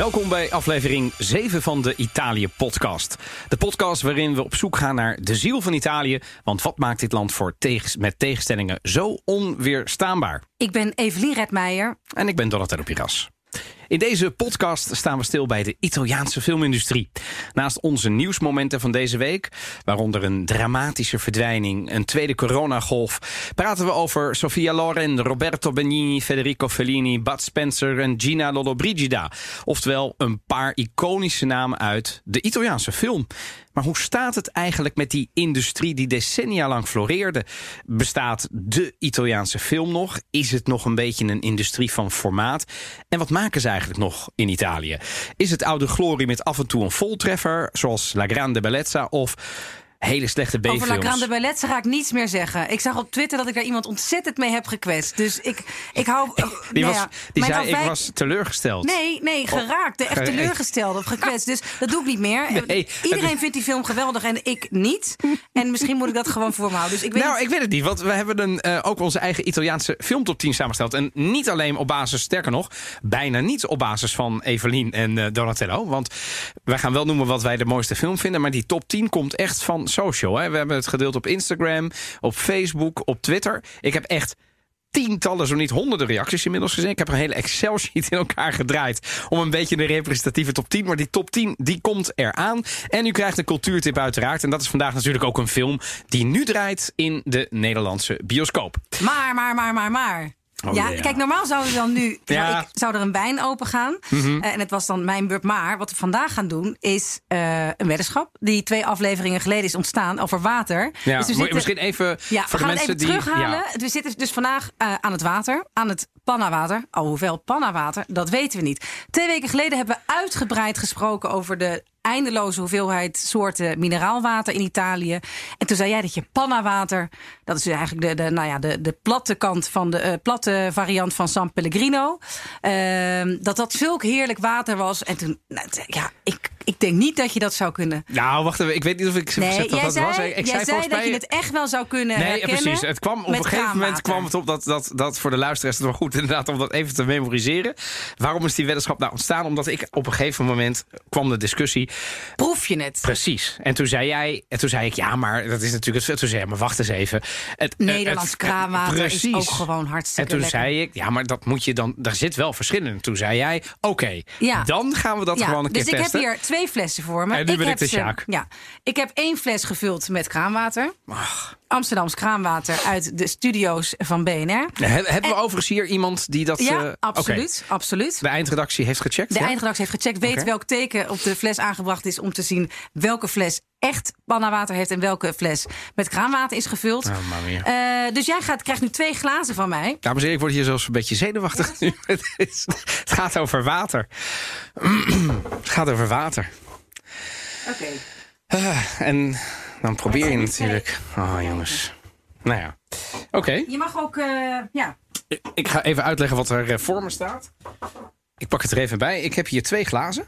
Welkom bij aflevering 7 van de Italië-podcast. De podcast waarin we op zoek gaan naar de ziel van Italië. Want wat maakt dit land voor tegens met tegenstellingen zo onweerstaanbaar? Ik ben Evelien Redmeijer. En ik ben Donatello Piras. In deze podcast staan we stil bij de Italiaanse filmindustrie. Naast onze nieuwsmomenten van deze week, waaronder een dramatische verdwijning, een tweede coronagolf, praten we over Sofia Loren, Roberto Benigni, Federico Fellini, Bud Spencer en Gina Lollobrigida. Oftewel een paar iconische namen uit de Italiaanse film. Maar hoe staat het eigenlijk met die industrie die decennia lang floreerde? Bestaat de Italiaanse film nog? Is het nog een beetje een industrie van formaat? En wat maken ze eigenlijk nog in Italië? Is het oude glorie met af en toe een voltreffer, zoals La Grande Bellezza? Of hele slechte B-films. Over La Grande Bellezza ga ik niets meer zeggen. Ik zag op Twitter dat ik daar iemand ontzettend mee heb gekwetst. Dus ik, ik hou... Die, nou was, ja, die zei, ik was teleurgesteld. Nee, nee, geraakt. Echt teleurgesteld of gekwetst. Dus dat doe ik niet meer. Nee, Iedereen het- vindt die film geweldig en ik niet. En misschien moet ik dat gewoon voor me houden. Dus ik weet Nou, niet- ik weet het niet, want we hebben een, eh, ook onze eigen Italiaanse filmtop 10 samengesteld. En niet alleen op basis, sterker nog, bijna niet op basis van Evelien en eh, Donatello. Want wij gaan wel noemen wat wij de mooiste film vinden. Maar die top 10 komt echt van social. Hè. We hebben het gedeeld op Instagram, op Facebook, op Twitter. Ik heb echt tientallen, zo niet honderden reacties inmiddels gezien. Ik heb een hele Excel-sheet in elkaar gedraaid om een beetje een representatieve top 10. Maar die top 10 die komt eraan. En u krijgt een cultuurtip uiteraard. En dat is vandaag natuurlijk ook een film die nu draait in de Nederlandse bioscoop. Maar, maar, maar, maar, maar. Oh, ja, ja. kijk, normaal zouden we dan nu. Ja. Mhm. Ik, zou er een wijn open gaan. Eh, en het was dan mijn beurt. Maar wat we vandaag gaan doen is eh, een weddenschap. Die twee afleveringen geleden is ontstaan over water. Ja, Dus we zitten- misschien even Ja, voor we de gaan het even die. terughalen. Ja. We zitten dus vandaag eh, aan het water, aan het pannawater. Oh, hoeveel pannawater, dat weten we niet. Twee weken geleden hebben we uitgebreid gesproken over de eindeloze hoeveelheid soorten mineraalwater in Italië. En toen zei jij dat je pannawater, dat is eigenlijk de, de, nou ja, de, de platte kant van de eh, platte variant van San Pellegrino, ehm, dat dat zulk heerlijk water was. En toen, nou, ja, ik, ik denk niet dat je dat zou kunnen. Nou, wacht even. Ik weet niet of ik Nee, gezegd dat zei, was. Ik jij zei dat mij. je het echt wel zou kunnen Nee, ja, precies. Het kwam, op een gegeven moment kwam het op dat, dat, dat voor de luisteraars het wel goed inderdaad om dat even te memoriseren. Waarom is die weddenschap nou ontstaan? Omdat ik op een gegeven moment kwam de discussie. Proef je het? Precies. En toen zei jij, en toen zei ik, ja, maar dat is natuurlijk het. Toen zei jij, maar wacht eens even. Het, Nederlands het- kraanwater is ook gewoon En hartstikke toen lekker. zei ik, ja, maar dat moet je dan. Daar zit wel verschil in. En toen zei jij, oké, Ja. dan gaan we dat ja, gewoon een keer dus ik testen. heb hier twee flessen voor me. En nu ben ik heb de ze- Sjaak. Ja, ik heb één fles gevuld met kraanwater. Amsterdams kraanwater uit de studio's van BNR. He- hebben we overigens hier iemand die dat. Ja, eh, absoluut, absoluut. De eindredactie heeft gecheckt. De ja? eindredactie heeft gecheckt, weet welk teken op de fles aangebracht is om te zien welke fles echt pannawater heeft en welke fles met kraanwater is gevuld. Oh, mia. Eh, dus jij gaat, krijgt nu twee glazen van mij. Dames en heren, ik word hier zelfs een beetje zenuwachtig nu. Het, is- het gaat over water. Het gaat over water. Oké. Ah, en dan probeer je natuurlijk. Oh, jongens. Nou ja. Oké, Je mag ook, eh, ja. ik ga even uitleggen wat er eh, voor me staat. Ik pak het er even bij. Ik heb hier twee glazen.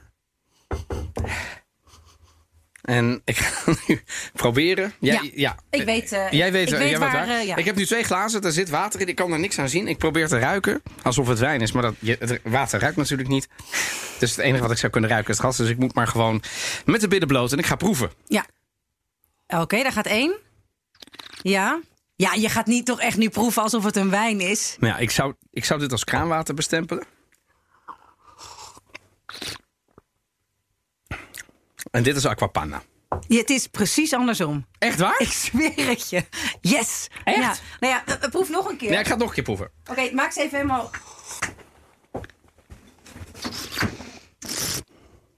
En ik ga nu proberen. Jij, Ja, ja. Ik weet, eh, Jij weet, ik weet jij waar, waar. eh, ja. Ik heb nu twee glazen, er zit water in. Ik kan er niks aan zien. Ik probeer te ruiken, alsof het wijn is. Maar dat, je, het water ruikt natuurlijk niet. Dus het enige wat ik zou kunnen ruiken is het gas. Dus ik moet maar gewoon met de billen bloot en ik ga proeven. Ja. Oké, daar gaat één. Ja. Ja, je gaat niet toch echt nu proeven alsof het een wijn is. Nou ja, ik zou, ik zou dit als kraanwater bestempelen. En dit is aquapanna. Ja, het is precies andersom. Echt waar? Ik zweer het je. Yes. Echt? Ja. Nou ja, proef nog een keer. Ja, ik ga het nog een keer proeven. Oké, maak ze even helemaal...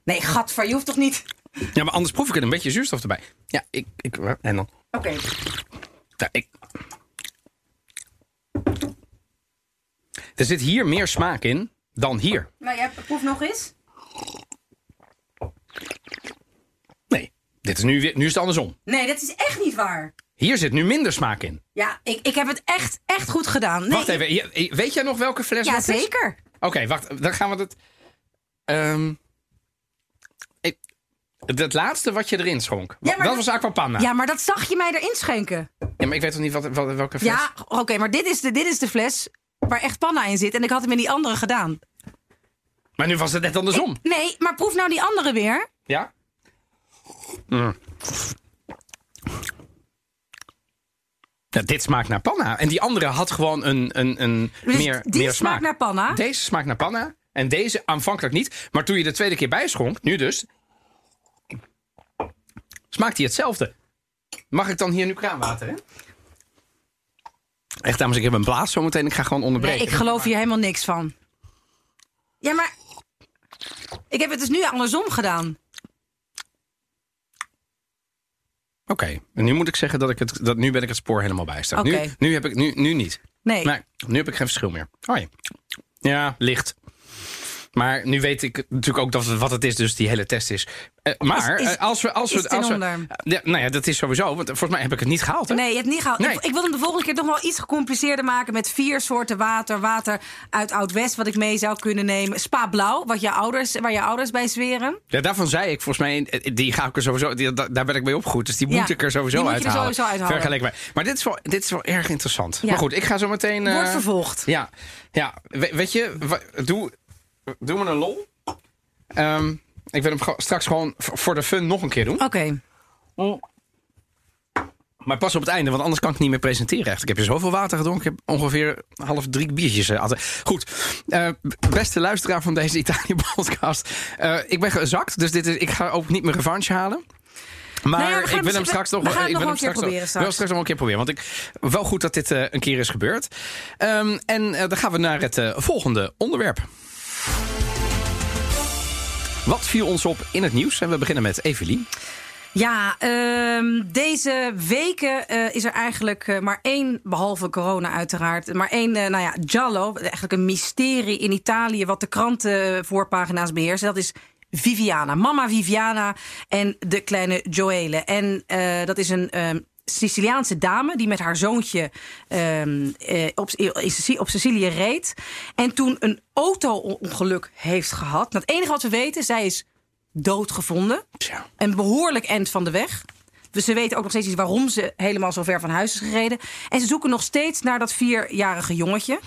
Nee, gadver, je hoeft toch niet... Ja, maar anders proef ik er een beetje zuurstof erbij. Ja, ik... ik en dan... Oké. Ja, ik... Er zit hier meer smaak in dan hier. Nou ja, proef nog eens. Nee, dit is nu, nu is het andersom. Nee, dat is echt niet waar. Hier zit nu minder smaak in. Ja, ik, ik heb het echt, echt goed gedaan. Nee, Wacht even, je- weet jij nog welke fles Ja, wat is? zeker. Oké, wacht, dan gaan we het... Ehm ik- het laatste wat je erin schonk, Ja, maar dat dat- was aquapanna. Ja, maar dat zag je mij erin schenken. Ja, maar ik weet toch niet wat, wat- welke fles? Ja, oké, maar dit is, de, dit is de fles waar echt panna in zit. En ik had hem in die andere gedaan. Maar nu was het net andersom. Nee, maar proef nou die andere weer. Ja? Mm. Ja, dit smaakt naar panna. En die andere had gewoon een, een, een Dus meer, die meer smaakt smaak. naar panna. Deze smaakt naar panna. En deze aanvankelijk niet. Maar toen je de tweede keer bijschonk, nu dus, smaakt hij hetzelfde. Mag ik dan hier nu kraanwater, hè? Echt, dames, ik heb een blaas zometeen. Ik ga gewoon Nee, onderbreken. ik geloof hier helemaal niks van. Ja, maar ik heb het dus nu andersom gedaan. Oké, en nu moet ik zeggen dat ik het, dat nu ben ik het spoor helemaal bijstaan. Nu, nu heb ik nu, nu niet. Nee. Nee, nu heb ik geen verschil meer. Oh ja. Ja, licht. Maar nu weet ik natuurlijk ook dat wat het is, dus die hele test is. Eh, maar Is- is- eh, als we. Als we, als we ja, nou ja, dat is sowieso. Want volgens mij heb ik het niet gehaald. Hè? Nee, je hebt niet gehaald. Nee. Ik, ik wil hem de volgende keer toch wel iets gecompliceerder maken met vier soorten water. Water uit Oud-West, wat ik mee zou kunnen nemen. Spa Blauw, wat je ouders, waar je ouders bij zweren. Ja, daarvan zei ik volgens mij. eh, Die ga ik er sowieso. Die, da- daar ben ik mee opgegroeid. Dus die Ja, moet ik er sowieso die moet je er uithalen. sowieso uithalen. Vergelijkbaar. Maar dit is, wel, dit is wel erg interessant. Ja. Maar goed, ik ga zo meteen. eh, Wordt vervolgd. Ja, ja. We- weet je, doe, doe me een lol. Ehm, ik wil hem straks gewoon voor de fun nog een keer doen. Oké. Maar pas op het einde, want anders kan ik niet meer presenteren. Echt. Ik heb hier zoveel water gedronken. Ik heb ongeveer half drie biertjes. eh. Goed, eh, beste luisteraar van deze Italië-podcast. Eh, ik ben gezakt, dus dit is, ik ga ook niet mijn revanche halen. Maar we gaan ik wil hem straks nog we gaan ik nog wil wel hem een keer proberen Ik straks. wil straks nog een keer proberen. Want ik, wel goed dat dit een keer is gebeurd. Ehm, en dan gaan we naar het volgende onderwerp. Wat viel ons op in het nieuws? En we beginnen met Evelien. Ja, ehm, deze weken eh, is er eigenlijk eh, maar één, behalve corona uiteraard, maar één, eh, nou ja, Giallo, eigenlijk een mysterie in Italië wat de krantenvoorpagina's beheerst. Dat is Viviana, mama Viviana en de kleine Joele. En dat is een ehm, Siciliaanse dame die met haar zoontje ehm, eh, op, Sicilië reed. En toen een auto-ongeluk heeft gehad. Nou, het enige wat we weten, zij is doodgevonden Tja. een behoorlijk eind van de weg. Dus ze weten ook nog steeds niet waarom ze helemaal zo ver van huis is gereden. En ze zoeken nog steeds naar dat vierjarige jongetje.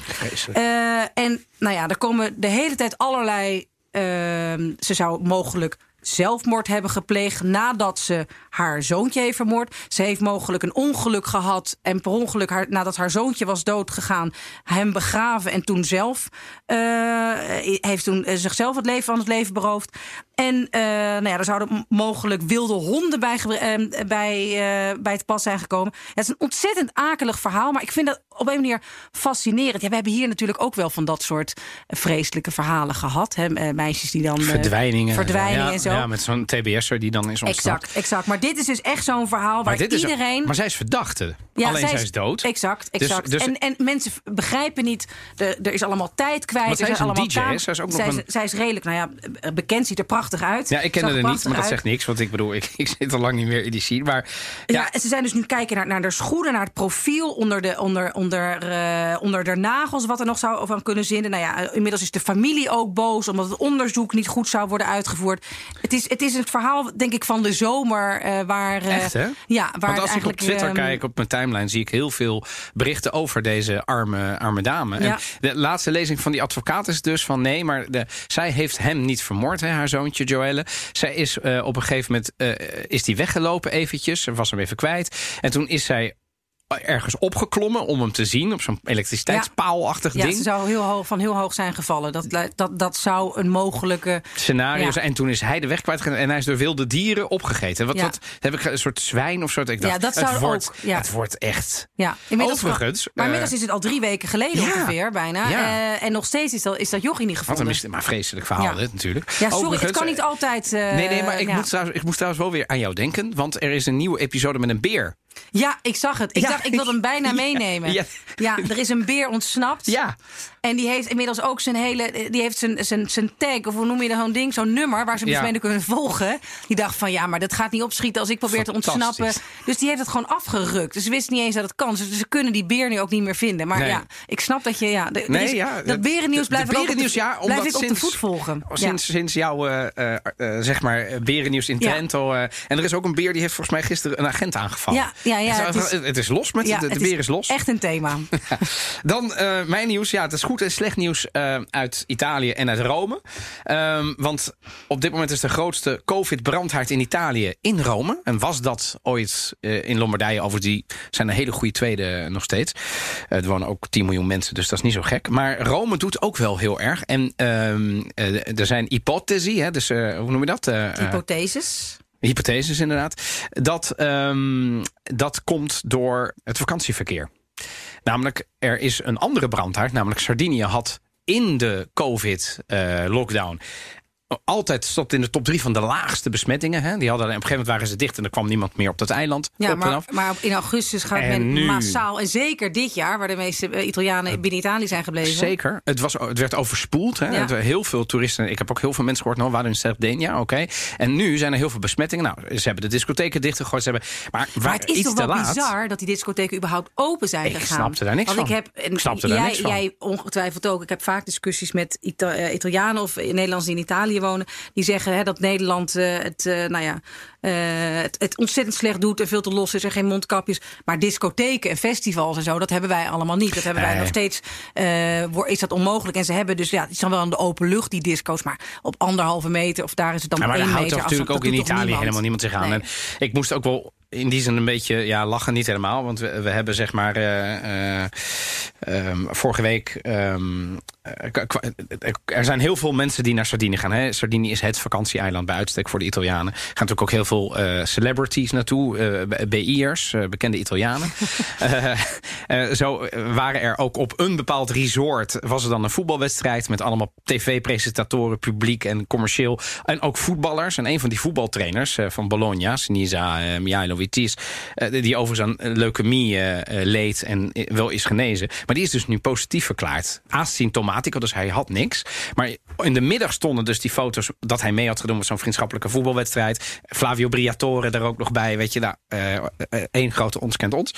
Eh, en nou ja, er komen de hele tijd allerlei. ehm, ze zou mogelijk zelfmoord hebben gepleegd nadat ze haar zoontje heeft vermoord. Ze heeft mogelijk een ongeluk gehad en per ongeluk haar, nadat haar zoontje was doodgegaan, hem begraven en toen zelf eh, heeft toen eh, zichzelf het leven van het leven beroofd. En eh, nou ja, er zouden mogelijk wilde honden bij, eh, bij, eh, bij het pas zijn gekomen. Het is een ontzettend akelig verhaal, maar ik vind dat op een manier fascinerend. Ja, we hebben hier natuurlijk ook wel van dat soort vreselijke verhalen gehad. Hè? eh, Meisjes die dan. Verdwijningen. verdwijningen ja, en zo. Ja, met zo'n TBS'er die dan is ontsnapt. Exact, exact. Maar dit is dus echt zo'n verhaal waar Maar, iedereen. maar zij is verdachte. Ja, Alleen zij is, dood. Exact, Dus- exact. dus- en, en mensen begrijpen niet, er is allemaal tijd kwijt. Zij er is zijn allemaal DJ, Zij is ook nog zij, een- zij is redelijk, nou ja, bekend, ziet er prachtig uit. Ja, ik ken er niet, maar dat zegt niks. Want ik bedoel, ik, ik zit al lang niet meer in die scene. Maar Ja, ja, ze zijn dus nu kijken naar, naar de schoenen, naar het profiel onder de, onder, onder, eh, onder de nagels, wat er nog zou van kunnen zitten. Nou ja, eh, inmiddels is de familie ook boos, omdat het onderzoek niet goed zou worden uitgevoerd. Het is, het is het verhaal, denk ik, van de zomer, eh, waar. Echt, hè? Ja, waar Want als ik op Twitter ehm, kijk, op mijn timeline, zie ik heel veel berichten over deze arme, arme dame. Ja. En de laatste lezing van die advocaat is dus van nee, maar de, zij heeft hem niet vermoord, hè, haar zoontje Joelle. Zij is eh, op een gegeven moment eh, is die weggelopen eventjes, ze was hem even kwijt. En toen is zij ergens opgeklommen om hem te zien op zo'n elektriciteitspaalachtig Ja, ding. ze zou heel hoog, van heel hoog zijn gevallen. Dat, dat, dat zou een mogelijke. scenario Ja. zijn. En toen is hij de weg kwijtgegaan en hij is door wilde dieren opgegeten. Wat, Ja. wat heb ik een soort zwijn of zo? Ik dacht, Ja, dat het, zou wordt, ook, ja. het wordt echt. Ja, inmiddels, Overigens, Maar eh, inmiddels is het al drie weken geleden ja. ongeveer, bijna. Ja. Eh, en nog steeds is dat, is dat jochie niet Wat gevonden. een mis- maar vreselijk verhaal Ja. dit natuurlijk. Ja, sorry, het kan niet altijd. eh, Nee, nee, maar ik, ja. moet trouwens, ik moest trouwens wel weer aan jou denken. Want er is een nieuwe episode met een beer. Ja, ik zag het. Ik Ja. dacht, ik wil hem bijna meenemen. Ja. Ja. er is een beer ontsnapt. Ja, En die heeft inmiddels ook zijn hele. Die heeft zijn, zijn, zijn tag, of hoe noem je dat, zo'n ding, zo'n nummer waar ze Ja. dus mee kunnen volgen. Die dacht van ja, maar dat gaat niet opschieten als ik probeer te ontsnappen. Dus die heeft het gewoon afgerukt. Dus ze wist niet eens dat het kan. Dus ze kunnen die beer nu ook niet meer vinden. Maar Nee. ja, ik snap dat je. Ja, de- Nee, is- ja, dat berennieuws blijft berennieuws, ja, blijf omdat ik op de sinds- voet volgen. sinds, sinds jouw, eh, eh, eh, zeg maar, berennieuws in. Trento. en er is ook een beer die heeft volgens mij gisteren een agent aangevallen. Ja, ja, ja, Het, het is, het is los met de, de beer is los. Echt een thema. Dan mijn nieuws. Ja, het is goed en slecht nieuws uh, uit Italië en uit Rome. Um, want op dit moment is de grootste COVID-brandhaard in Italië in Rome. En was dat ooit uh, in Lombardije? Over die zijn een hele goede tweede nog steeds. Uh, er wonen ook 10 miljoen mensen, dus dat is niet zo gek. Maar Rome doet ook wel heel erg. En um, er zijn hypothesi, hè, dus hoe noem je dat? Hypotheses. Hypotheses, inderdaad. Dat, um, dat komt door het vakantieverkeer. Namelijk, er is een andere brandhaard, namelijk Sardinië had in de COVID-lockdown altijd stond in de top drie van de laagste besmettingen. Hè? Die hadden, op een gegeven moment waren ze dicht en er kwam niemand meer op dat eiland. Ja, maar, maar, in augustus gaat men nu, massaal, en zeker dit jaar, waar de meeste eh, Italianen binnen Italië zijn gebleven. Zeker, het, was, het werd overspoeld. Hè? Ja. Het, heel veel toeristen, ik heb ook heel veel mensen gehoord, nou, waren in Sardinië, oké. En nu zijn er heel veel besmettingen. Nou, ze hebben de discotheken dichtgegooid. Ze hebben, maar, maar het is toch wel laat, bizar dat die discotheken überhaupt open zijn gegaan. Ik snapte daar niks Want van. Ik heb, en, snapte jij, daar niks van. Jij ongetwijfeld ook. Ik heb vaak discussies met Ita uh, Italianen of Nederlanders in Italië wonen. Die zeggen hè, dat Nederland uh, het, uh, nou ja, uh, het, het, ontzettend slecht doet en veel te los is en geen mondkapjes. Maar discotheken en festivals en zo, dat hebben wij allemaal niet. Dat hebben wij nog steeds. is dat onmogelijk? En ze hebben dus, ja, het is dan wel aan de open lucht, die disco's, maar op anderhalve meter of daar is het dan maar één daar meter. houdt natuurlijk ook in Italië niemand. helemaal niemand zich aan. Nee. En ik moest ook wel in die zin een beetje ja, lachen, niet helemaal. Want we, we hebben zeg maar uh, uh, um, vorige week. Um, er zijn heel veel mensen die naar Sardinië gaan. Hè. Sardinië is het vakantieeiland bij uitstek voor de Italianen. Er gaan natuurlijk ook heel veel uh, celebrities naartoe. BI'ers, bekende Italianen. zo waren er ook op een bepaald resort. Was er dan een voetbalwedstrijd met allemaal tv-presentatoren, publiek en commercieel. En ook voetballers. En een van die voetbaltrainers van Bologna, Sinisa uh, Mihailo Vitis, uh, die overigens aan leukemie uh, leed en wel is genezen. Maar die is dus nu positief verklaard. Dus hij had niks. Maar in de middag stonden dus die foto's dat hij mee had gedaan met zo'n vriendschappelijke voetbalwedstrijd. Flavio Briatore er ook nog bij, weet je, nou, één grote ons kent ons.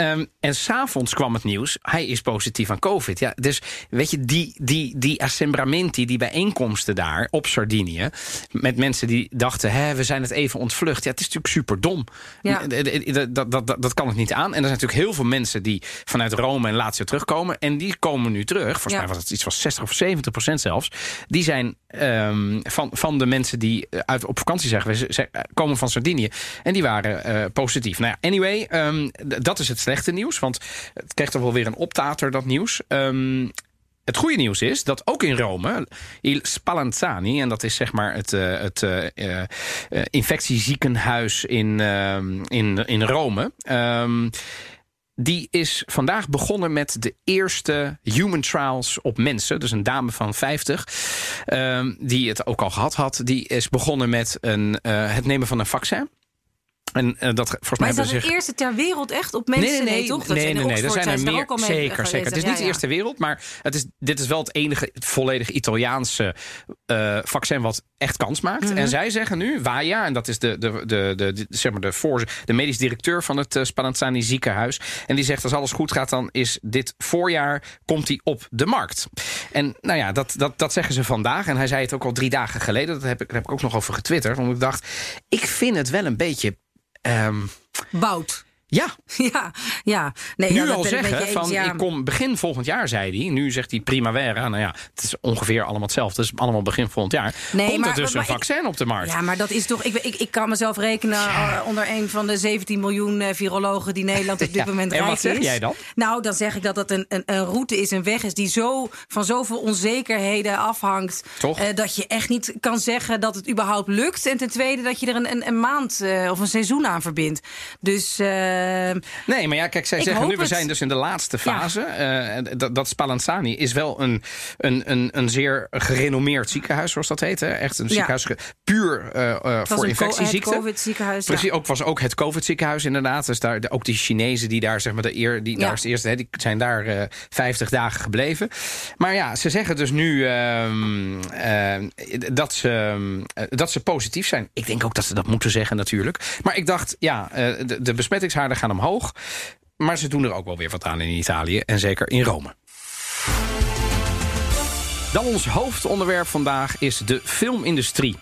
Um, en s'avonds kwam het nieuws, hij is positief aan COVID. Ja, dus weet je, die, die, die assembramenti, die bijeenkomsten daar op Sardinië, met mensen die dachten, hè, we zijn het even ontvlucht. Ja, het is natuurlijk super dom. Ja. Dat, dat, dat, dat kan het niet aan. En er zijn natuurlijk heel veel mensen die vanuit Rome en Lazio terugkomen. En die komen nu terug. Volgens Ja. mij was het iets van 60 of 70 procent zelfs. Die zijn um, van, van de mensen die uit, op vakantie geweest, zijn, komen van Sardinië. En die waren uh, positief. Nou ja, anyway, um, dat is het slechte nieuws. Want het krijgt toch wel weer een optater, dat nieuws. Um, het goede nieuws is dat ook in Rome, Il Spallanzani, en dat is zeg maar het, uh, het infectieziekenhuis in, in, in Rome. Die is vandaag begonnen met de eerste human trials op mensen. Dus een dame van 50, um, die het ook al gehad had. Die is begonnen met een, het nemen van een vaccin. En uh, dat volgens maar mij is dat zich... eerste ter wereld echt op mensen? Nee, nee, nee. toch? Dat nee, nee, nee. Er zijn er meer. Ook al mee zeker, zeker. Het is niet ja. de eerste wereld, maar het is, dit is wel het enige volledig Italiaanse uh, vaccin wat echt kans maakt. Mhm. Mm -hmm. En zij zeggen nu, Waja, en dat is de, de, de, de, de, zeg maar de, voor, de medisch directeur van het uh, Spallanzani ziekenhuis. En die zegt, als alles goed gaat, dan is dit voorjaar, komt die op de markt. En nou ja, dat, dat, dat zeggen ze vandaag. En hij zei het ook al drie dagen geleden. Dat heb ik, daar heb ik ook nog over getwitterd. Omdat ik dacht, ik vind het wel een beetje... Um, Bout. Ja. Ja, ja. Nee, nu ja, al zeggen van eens, ja. ik kom begin volgend jaar, zei hij. Nu zegt hij primavera. Nou ja, het is ongeveer allemaal hetzelfde. Het is allemaal begin volgend jaar. Nee, Komt maar- er dus maar een ik- vaccin op de markt. Ja, maar dat is toch. Ik, ik, ik kan mezelf rekenen uh, onder een van de 17 miljoen eh, virologen die Nederland op dit Ja, moment en wat rijk zeg is. jij dan? Nou, dan zeg ik dat dat een, een, een route is, een weg is die zo van zoveel onzekerheden afhangt. Toch? eh, dat je echt niet kan zeggen dat het überhaupt lukt. En ten tweede dat je er een, een, een maand eh, of een seizoen aan verbindt. Dus eh, Nee, maar ja, kijk, zij zeggen nu, we het. zijn dus in de laatste fase. Eh, dat, dat Spallanzani is wel een, een, een, een zeer gerenommeerd ziekenhuis, zoals dat heet. Hè? Echt een ziekenhuis puur eh, eh, voor co- het infectieziekten. COVID-ziekenhuis. Precies, ook was ook het COVID-ziekenhuis inderdaad. Dus daar, ook die Chinezen die daar, zeg maar, de eer, die daar eerste, hè, die zijn daar eh 50 dagen gebleven. Maar ja, ze zeggen dus nu ehm, eh, dat, ze, dat ze positief zijn. Ik denk ook dat ze dat moeten zeggen natuurlijk. Maar ik dacht, ja, de, de gaan omhoog. Maar ze doen er ook wel weer wat aan in Italië en zeker in Rome. Dan ons hoofdonderwerp vandaag is de filmindustrie.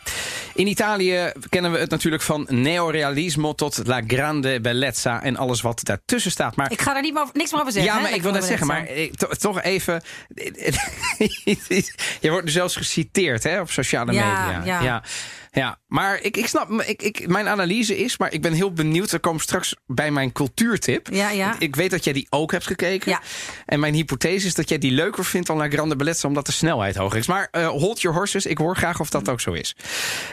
In Italië kennen we het natuurlijk van neorealismo tot la grande bellezza en alles wat daartussen staat. Maar Ik ga er niet meer, niks meer over zeggen. ja, hè, maar ik wil net lekker zeggen, maar eh, to- toch even. je wordt nu zelfs geciteerd hè, op sociale Ja, media. ja. ja. Ja, maar ik, ik snap, ik, ik, mijn analyse is, maar ik ben heel benieuwd. We komen straks bij mijn cultuurtip. Ja, ja. Ik weet dat jij die ook hebt gekeken. Ja. En mijn hypothese is dat jij die leuker vindt dan La Grande Bellezza, omdat de snelheid hoger is. Maar eh, hold your horses, ik hoor graag of dat ook zo is.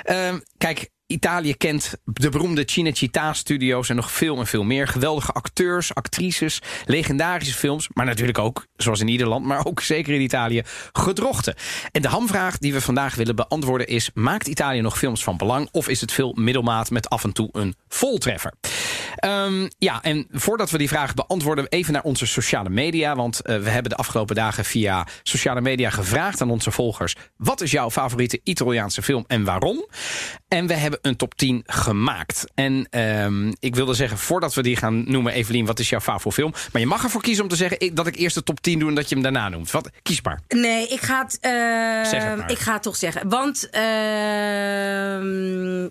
Ehm, kijk, Italië kent de beroemde Cinecittà-studio's en nog veel en veel meer. Geweldige acteurs, actrices, legendarische films. Maar natuurlijk ook, zoals in ieder land, maar ook zeker in Italië, gedrochten. En de hamvraag die we vandaag willen beantwoorden is... maakt Italië nog films van belang of is het veel middelmaat... met af en toe een voltreffer? Ehm, ja, en voordat we die vraag beantwoorden, even naar onze sociale media. Want eh, we hebben de afgelopen dagen via sociale media gevraagd aan onze volgers: wat is jouw favoriete Italiaanse film en waarom? En we hebben een top 10 gemaakt. En ehm, ik wilde zeggen, voordat we die gaan noemen, Evelien, wat is jouw favoriete film? Maar je mag ervoor kiezen om te zeggen ik- dat ik eerst de top 10 doe en dat je hem daarna noemt. Wat? Kies maar. Nee, ik ga het, eh, Zeg het maar. ik ga het toch zeggen. Want ehm,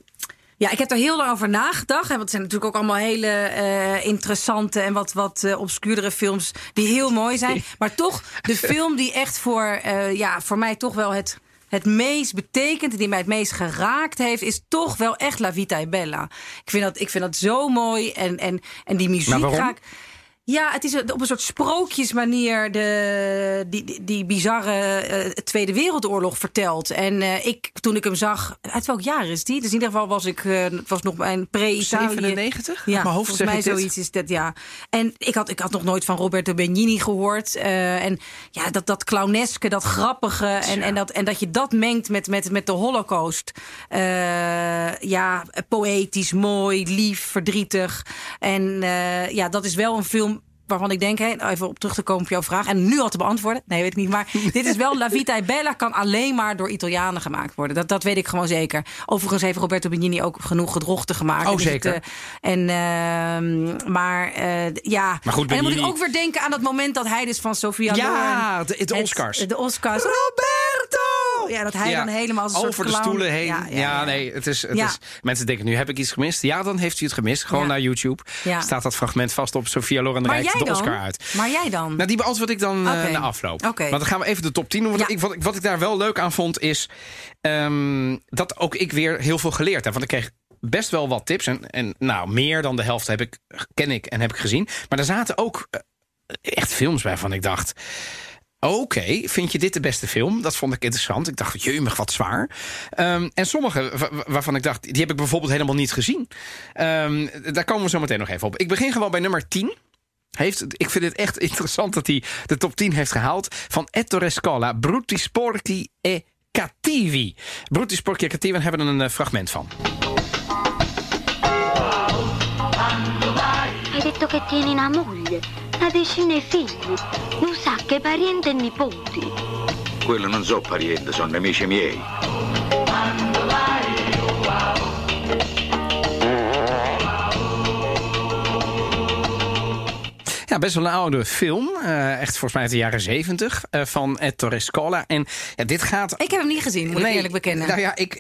ja, ik heb er heel lang over nagedacht. En want het zijn natuurlijk ook allemaal hele eh, interessante en wat, wat eh, obscuurdere films die heel mooi zijn. Maar toch, de film die echt voor, eh, ja, voor mij toch wel het, het meest betekent, die mij het meest geraakt heeft, is toch wel echt La Vita è Bella. Ik vind dat, ik vind dat zo mooi. En, en, en die muziek Maar waarom? ga ik. Ja, het is op een soort sprookjesmanier de, die, die, die bizarre eh, Tweede Wereldoorlog vertelt. En eh, ik, toen ik hem zag, uit welk jaar is die? Dus in ieder geval was ik, eh, het was nog mijn pre-Italië. 97? Uit Ja, mijn hoofd volgens mij dit. zoiets is dat, ja. En ik had, ik had nog nooit van Roberto Benigni gehoord. eh, en ja, dat, dat clowneske, dat grappige. En, en, dat, en dat je dat mengt met, met, met de holocaust. Eh, ja, poëtisch, mooi, lief, verdrietig. En eh, ja, dat is wel een film waarvan ik denk, even op terug te komen op jouw vraag. En nu al te beantwoorden. Nee, weet ik niet. Maar dit is wel La Vita è Bella kan alleen maar door Italianen gemaakt worden. Dat, dat weet ik gewoon zeker. Overigens heeft Roberto Benigni ook genoeg gedrochten gemaakt. Oh, Dus het, zeker. eh, en, ehm, maar eh, ja. Maar goed, en dan moet ik ook weer denken aan dat moment dat hij dus van Sofia Ja, Loren de- de het- Oscars. De Oscars. Roberto! Ja, dat hij dan helemaal als een over soort de stoelen heen. Ja, nee, het is, het is. Mensen denken nu heb ik iets gemist. Ja, dan heeft u het gemist. Gewoon naar YouTube. Ja. Staat dat fragment vast op Sofia Loren jij de dan? Oscar uit. Maar jij dan? Nou, die beantwoord ik dan eh, Oké. na afloop. Oké. Maar dan gaan we even de top 10 doen. Want ik, wat, ik- wat ik daar wel leuk aan vond, is ehm, dat ook ik weer heel veel geleerd heb. Want ik kreeg best wel wat tips. En, en nou, meer dan de helft heb ik, ken ik en heb ik gezien. Maar er zaten ook eh, echt films bij van ik dacht... Oké, vind je dit de beste film? Dat vond ik interessant. Ik dacht, jeumig, wat zwaar. Ehm, en sommige wa- wa- waarvan ik dacht, die heb ik bijvoorbeeld helemaal niet gezien. Ehm, daar komen we zo meteen nog even op. Ik begin gewoon bij nummer 10. Heeft, ik vind het echt interessant dat hij de top 10 heeft gehaald. Van Ettore Scola, Brutti Sporchi e Cattivi. Brutti Sporchi e Cattivi, daar hebben we een eh, fragment van. Detto che tieni una moglie, una decina di figli, un sacco di parenti e nipoti. Quello non so pariente, sono nemici miei. Best wel een oude film. eh, echt volgens mij uit de jaren 70 eh, van Ettore Scola. En ja, dit gaat Ik heb hem niet gezien, moet ik eerlijk bekennen. Nou ja, ik,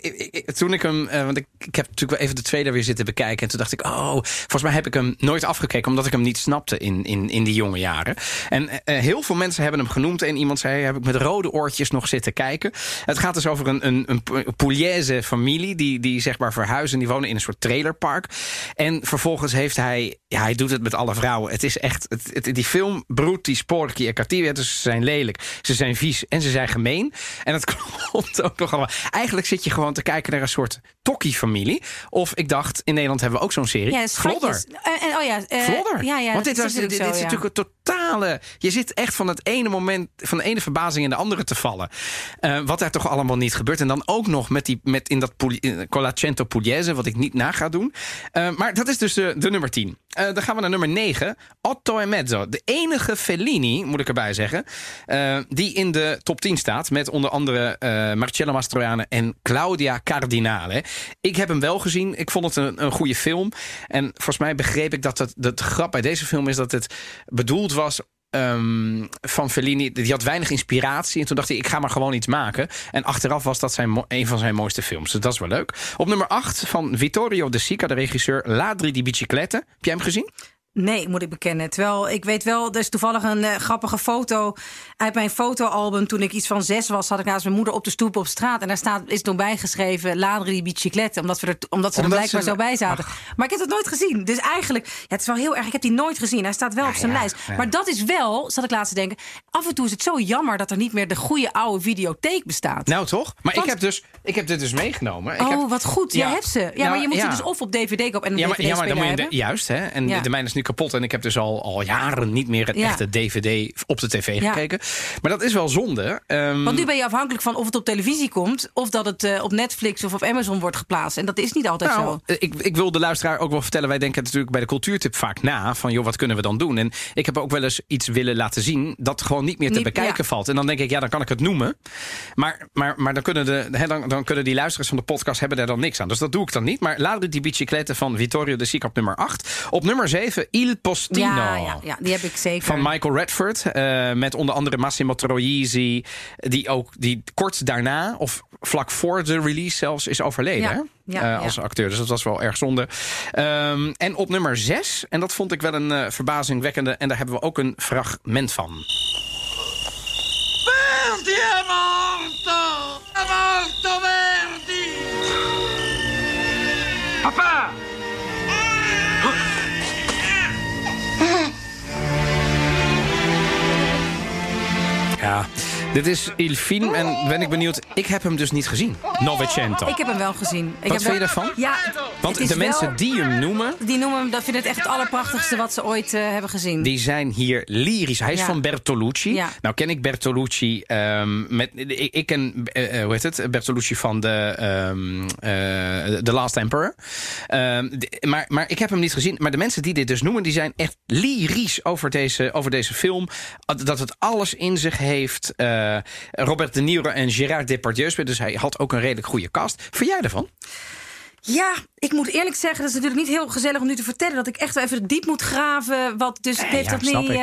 toen ik hem. eh, want ik, ik heb natuurlijk wel even de tweede weer zitten bekijken. En toen dacht ik, oh, volgens mij heb ik hem nooit afgekeken. Omdat ik hem niet snapte in, in, in die jonge jaren. En heel veel mensen hebben hem genoemd. En iemand zei, heb ik met rode oortjes nog zitten kijken. Het gaat dus over een, een, een Pugliese familie. Die, die zeg maar verhuizen. Die wonen in een soort trailerpark. En vervolgens heeft hij. Ja, hij doet het met alle vrouwen. Het is echt. Het, die film Brutti, Sporchi en. Dus ze zijn lelijk. Ze zijn vies. En ze zijn gemeen. En dat klopt ook nog allemaal. Eigenlijk zit je gewoon te kijken naar een soort Tokkie-familie. Of ik dacht, in Nederland hebben we ook zo'n serie. Ja, Vlodder. Eh, oh ja, eh, Vlodder. Ja, ja, Want dit, was, is dit, is ja. natuurlijk een totale. Je zit echt van het ene moment, van de ene verbazing in de andere te vallen. Eh, wat daar toch allemaal niet gebeurt. En dan ook nog met, die, met in dat Colacento Pugliese, wat ik niet na ga doen. Maar dat is dus de, de nummer 10. Eh, dan gaan we naar nummer 9. Otto e Mezzo. De enige Fellini, moet ik erbij zeggen. die in de top 10 staat. Met onder andere Marcello Mastroianni en Claudia Cardinale. Ik heb hem wel gezien. Ik vond het een, een goede film. En volgens mij begreep ik dat het, de grap bij deze film is dat het bedoeld was ehm, van Fellini, die had weinig inspiratie. En toen dacht hij, ik ga maar gewoon iets maken. En achteraf was dat zijn, een van zijn mooiste films. Dus dat is wel leuk. Op nummer 8 van Vittorio De Sica, de regisseur Ladri di Biciclette. Heb jij hem gezien? Nee, moet ik bekennen. Terwijl ik weet wel, er is toevallig een eh, grappige foto uit mijn fotoalbum. Toen ik iets van zes was, had ik naast mijn moeder op de stoep op straat. En daar staat, is nog bijgeschreven Ladri di Biciclette. Omdat, we er, omdat ze er blijkbaar ze- zo bij zaten. Maar ik heb het nooit gezien. Dus eigenlijk, ja, het is wel heel erg. Ik heb die nooit gezien. Hij staat wel op zijn ja, lijst. ja. Maar dat is wel, zat ik laatst te denken. Af en toe is het zo jammer dat er niet meer de goede oude videotheek bestaat. Nou toch? Maar Want- ik heb, dus, ik heb dit dus meegenomen. Ik oh, heb, wat goed. Jij hebt ze. Ja, Nou, maar je moet ze dus of op DVD kopen en Ja, maar, ja, maar dan moet je de- juist, hè? En de, de mijne is nu kapot. En ik heb dus al, al jaren niet meer een Ja. echte DVD op de tv Ja. gekeken. Maar dat is wel zonde. Ehm, Want nu ben je afhankelijk van of het op televisie komt... of dat het eh, op Netflix of op Amazon wordt geplaatst. En dat is niet altijd Nou, zo. ik, ik wil de luisteraar ook wel vertellen. Wij denken natuurlijk bij de cultuurtip vaak na. Van joh, wat kunnen we dan doen? En ik heb ook wel eens iets willen laten zien. dat gewoon niet meer te Niet- bekijken ja. valt. En dan denk ik, ja, dan kan ik het noemen. Maar, maar, maar dan, kunnen de, dan, dan kunnen die luisteraars van de podcast. hebben daar dan niks aan. Dus dat doe ik dan niet. Maar Ladri di Biciclette van Vittorio De Sica op nummer 8. Op nummer 7, Il Postino. Ja, ja, ja, die heb ik zeker. Van Michael Redford. eh, met onder andere Massimo Troisi. Die ook die kort daarna, of vlak voor de release zelfs, is overleden. Ja, Eh, ja. als acteur. Dus dat was wel erg zonde. Ehm, en op nummer 6, en dat vond ik wel een eh, verbazingwekkende. En daar hebben we ook een fragment van. Verdi è morto! È morto Verdi! Papà! Dit is Il Film. En ben ik benieuwd. Ik heb hem dus niet gezien. Novecento. Ik heb hem wel gezien. Ik Wat heb vind je daarvan? Ja, Want de mensen wel- die hem noemen. Die noemen hem, dat vinden het echt het allerprachtigste wat ze ooit eh, hebben gezien. Die zijn hier lyrisch. Hij is Ja. van Bertolucci. Ja. Nou ken ik Bertolucci. ehm, met, ik, ik ken, eh, eh, hoe heet het? Bertolucci van de ehm, eh, The Last Emperor. Ehm, de- maar, maar ik heb hem niet gezien. Maar de mensen die dit dus noemen, die zijn echt lyrisch over deze, over deze film. Dat het alles in zich heeft. Eh, Robert De Niro en Gérard Depardieu. Dus hij had ook een redelijk goede cast. Vind jij ervan? Ja, ik moet eerlijk zeggen, dat is natuurlijk niet heel gezellig om nu te vertellen dat ik echt wel even diep moet graven. Wat dus het heeft ja, dat niet. ik, eh.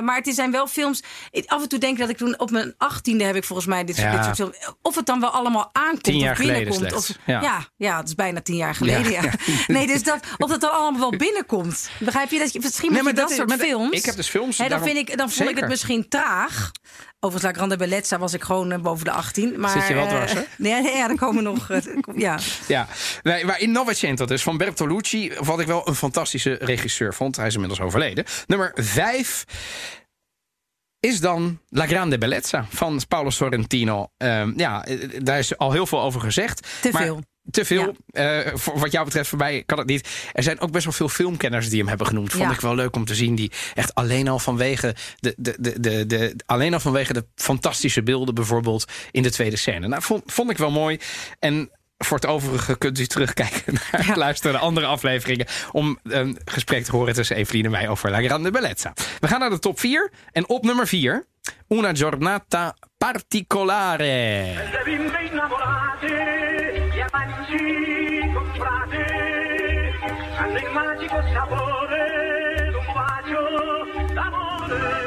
Maar het zijn wel films. Af en toe denk ik dat ik toen op mijn achttiende heb ik volgens mij dit, Ja. dit soort films. Of het dan wel allemaal aankomt Tien jaar of binnenkomt. Of, ja. ja. Ja, het is bijna tien jaar geleden. Nee, dus dat, of het dan allemaal wel binnenkomt. Begrijp je dat? je Misschien Nee, met maar dat, dat soort maar dat- films. ik heb dus films, Hè, dan vind ik, dan vond ik het misschien traag. Overigens, La Grande Bellezza was ik gewoon eh, boven de 18. Maar, Zit je wel eh, dwars, hè? nee, nee, ja, er komen nog. eh, ja. Ja, nee, maar in Novecento dus van Bertolucci... wat ik wel een fantastische regisseur vond. Hij is inmiddels overleden. Nummer vijf is dan La Grande Bellezza van Paolo Sorrentino. Ehm, ja, eh, daar is al heel veel over gezegd. Te maar veel. Te veel. Eh, voor wat jou betreft, voor mij kan het niet. Er zijn ook best wel veel filmkenners die hem hebben genoemd. Vond Ja. ik wel leuk om te zien. Die echt alleen al vanwege de, de, de, de, de, alleen al vanwege de fantastische beelden, bijvoorbeeld in de tweede scène. Nou, vond, vond ik wel mooi. En voor het overige kunt u terugkijken naar Ja. luisteren naar andere afleveringen. Om een gesprek te horen tussen Evelien en mij over La Grande Bellezza. We gaan naar de top 4. En op nummer 4, Una giornata particolare. Sapore d'un bacio d'amore.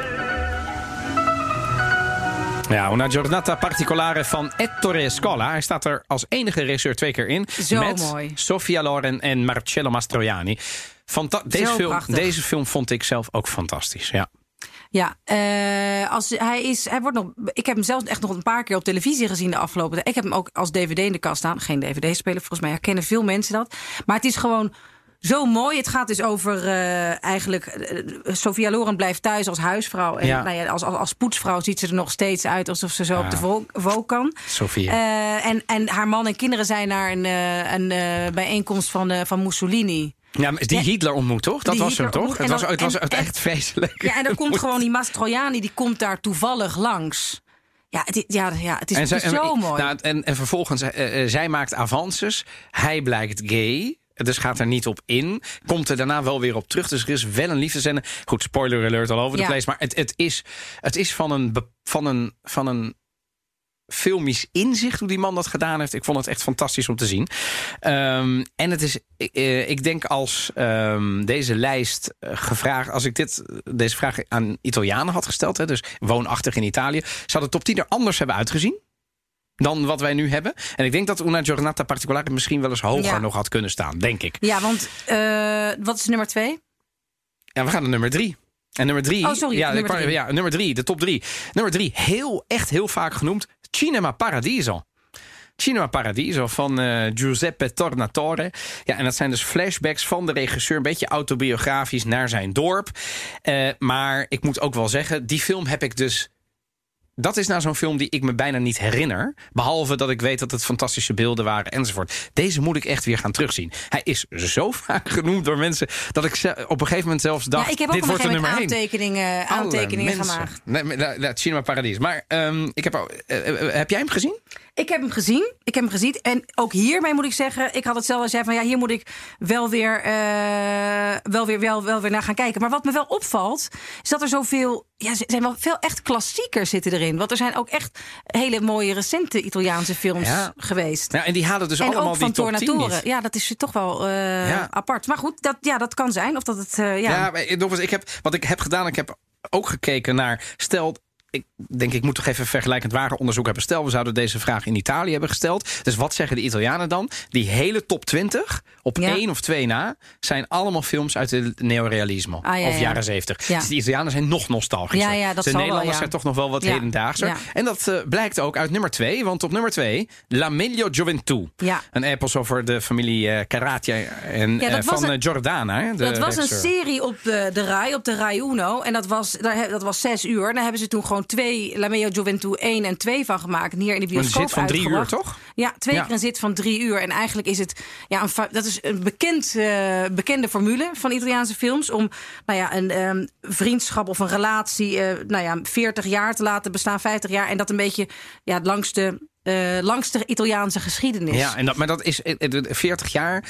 Ja, Una giornata particolare van Ettore Scola. Hij staat er als enige regisseur twee keer in. Zo met mooi. Sofia Loren en Marcello Mastroianni. Fanta- deze, Zo film, prachtig. deze film vond ik zelf ook fantastisch. Ja. Ja, eh, als hij is, hij wordt nog. Ik heb hem zelfs echt nog een paar keer op televisie gezien de afgelopen. Ik heb hem ook als DVD in de kast staan. Geen DVD-speler, volgens mij herkennen veel mensen dat. Maar het is gewoon zo mooi. Het gaat dus over eh, eigenlijk. eh, Sophia Loren blijft thuis als huisvrouw. En Ja. nou ja, als, als, als poetsvrouw ziet ze er nog steeds uit alsof ze zo op de vo- vo kan. Sofia. Eh, en, en haar man en kinderen zijn naar een, een bijeenkomst van, van Mussolini. ja, die. Hitler ontmoet, toch? Dat was hem, Hitler toch? ontmoet. Het En was, het was en- echt vreselijk. Ja, en dan komt gewoon die Mastroianni, die komt daar toevallig langs. Ja, het, is- ja, ja, het is, zij- zo mooi. Nou, en, en vervolgens, zij maakt avances. Hij blijkt gay. Dus gaat er niet op in. Komt er daarna wel weer op terug. Dus er is wel een liefdescène. Goed, spoiler alert all over Ja. place. Maar het, het, is, het is van een, van een, van een filmisch inzicht hoe die man dat gedaan heeft. Ik vond het echt fantastisch om te zien. Ehm, en het is, eh, ik denk als ehm, deze lijst eh, gevraagd, als ik dit, deze vraag aan Italianen had gesteld, hè, dus woonachtig in Italië, zou de top 10 er anders hebben uitgezien dan wat wij nu hebben. En ik denk dat Una Giornata Particolare misschien wel eens hoger Ja. nog had kunnen staan, denk ik. Ja, want eh, wat is nummer twee? Ja, we gaan naar nummer drie. En nummer drie, Oh, sorry, ja, nummer drie. ja, nummer drie, de top drie. Nummer drie, heel, echt heel vaak genoemd, Cinema Paradiso. Cinema Paradiso van eh, Giuseppe Tornatore. Ja, en dat zijn dus flashbacks van de regisseur, een beetje autobiografisch naar zijn dorp. Eh, maar ik moet ook wel zeggen, die film heb ik dus dat is nou zo'n film die ik me bijna niet herinner. Behalve dat ik weet dat het fantastische beelden waren enzovoort. Deze moet ik echt weer gaan terugzien. Hij is zo vaak genoemd door mensen dat ik op een gegeven moment zelfs dacht: ja, ik heb ook dit op een gegeven moment aantekeningen, aantekeningen mensen. gemaakt. Nee, nou, nou, Cinema Paradies. Maar ehm, ik heb, ook- eh, eh, heb jij hem gezien? Ik heb hem gezien. Ik heb hem gezien. En ook hiermee moet ik zeggen, ik had hetzelfde als jij van ja, hier moet ik wel weer, eh, wel, weer, wel, wel weer naar gaan kijken. Maar wat me wel opvalt, is dat er zoveel, ja, er zijn wel veel echt klassiekers zitten erin. Want er zijn ook echt hele mooie recente Italiaanse films Ja. geweest. Nou, en die halen dus en allemaal ook van die top 10 Tornatore. niet. Ja, dat is toch wel eh, Ja. apart. Maar goed, dat, ja, dat kan zijn. Of dat het, eh, ja. Ja, maar, ik heb, wat ik heb gedaan, ik heb ook gekeken naar. Stel, ik denk ik moet toch even vergelijkend ware onderzoek hebben. Stel, we zouden deze vraag in Italië hebben gesteld. Dus wat zeggen de Italianen dan? Die hele top 20, op Ja. één of twee na, zijn allemaal films uit het neorealisme. Ah, ja, of ja. jaren 70. Ja. Dus de Italianen zijn nog nostalgischer. Dat de wel, Nederlanders zijn toch nog wel wat hedendaagser. En dat eh, blijkt ook uit nummer 2. Want op nummer 2, La Meglio Gioventù. Een epos over de familie eh Caratia en, eh, van een- Giordana. hè, de Dat was een serie op de, de RAI, op de RAI Uno. En dat was, dat was zes uur. Daar hebben ze toen gewoon twee, La Meo Gioventù 1 en 2 van gemaakt. En hier in de bioscoop zit van drie uur, toch? Ja, twee Ja. keer een zit van drie uur. En eigenlijk is het, ja, een, dat is een bekend, eh, bekende formule van Italiaanse films. Om nou ja, een ehm, vriendschap of een relatie, eh, nou ja, 40 jaar te laten bestaan, 50 jaar. En dat een beetje ja, langs de, eh, langs de Italiaanse geschiedenis. Ja, en dat, maar dat is eh, eh, 40 jaar.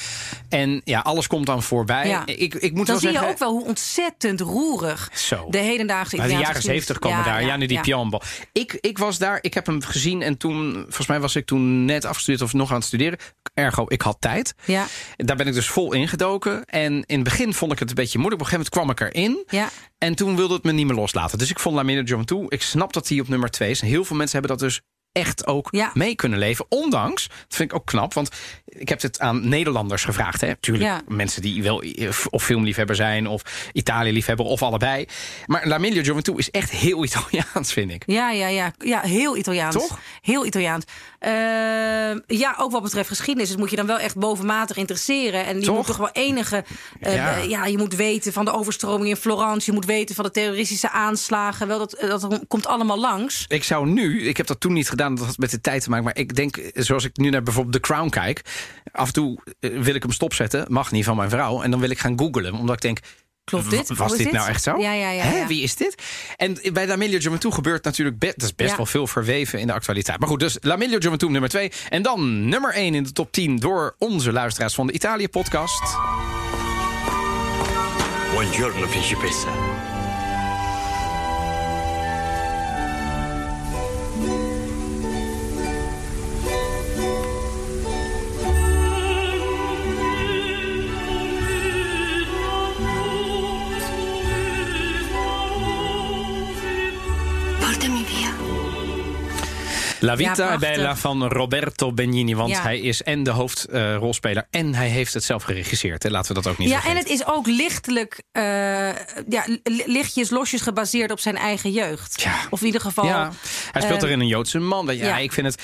En ja, alles komt dan voorbij. Ja. Ik, ik moet Dan wel zie zeggen... je ook wel hoe ontzettend roerig Zo. de hedendaagse Uit de Italiaanse jaren geschiedenis- 70 komen daar. Ja, nu die Piombo. Ik, ik was daar, ik heb hem gezien en toen, volgens mij was ik toen net afgestudeerd of nog aan het studeren. Ergo, ik had tijd. Ja, Daar ben ik dus vol ingedoken. En in het begin vond ik het een beetje moeilijk. Op een gegeven moment kwam ik erin. ja. En toen wilde het me niet meer loslaten. Dus ik vond La Manager toe. Ik snap dat hij op nummer 2 is. En heel veel mensen hebben dat dus echt ook Ja. mee kunnen leven. Ondanks, dat vind ik ook knap. Want ik heb het aan Nederlanders gevraagd. Hè. Tuurlijk, Ja. mensen die wel eh, of filmliefhebber zijn... of Italië-liefhebber of allebei. Maar La Miglia Gioventù is echt heel Italiaans, vind ik. Ja, ja, ja, ja, heel Italiaans. Toch? Heel Italiaans. Ehm, ja, ook wat betreft geschiedenis. Dat moet je dan wel echt bovenmatig interesseren. En je Toch? moet toch wel enige. eh, Ja. eh, ja, je moet weten van de overstroming in Florence. Je moet weten van de terroristische aanslagen. Wel, dat, eh, dat komt allemaal langs. Ik zou nu, ik heb dat toen niet gedaan, dat had met de tijd te maken. Maar ik denk, zoals ik nu naar bijvoorbeeld The Crown kijk. Af en toe eh, wil ik hem stopzetten. Mag niet van mijn vrouw. En dan wil ik gaan googlen. Omdat ik denk. Klopt dit? Was Hoe is dit dit? nou echt zo? Ja, ja, ja, Hè, ja. Wie is dit? En bij La Meglio Gioventù gebeurt natuurlijk be- dat is best Ja. wel veel verweven in de actualiteit. Maar goed, dus La Meglio Gioventù nummer 2. En dan nummer 1 in de top 10 door onze luisteraars van de Italië-podcast. Buongiorno, principessa. La Vita Ja. Bella van Roberto Benigni. Want Ja. hij is en de hoofdrolspeler en hij heeft het zelf geregisseerd. Hè. Laten we dat ook niet Ja, en het is ook lichtelijk, eh, ja, li- lichtjes, losjes gebaseerd op zijn eigen jeugd. Ja. Of in ieder geval. Ja, hij speelt eh, erin een Joodse man. Ja, ja. ik vind het.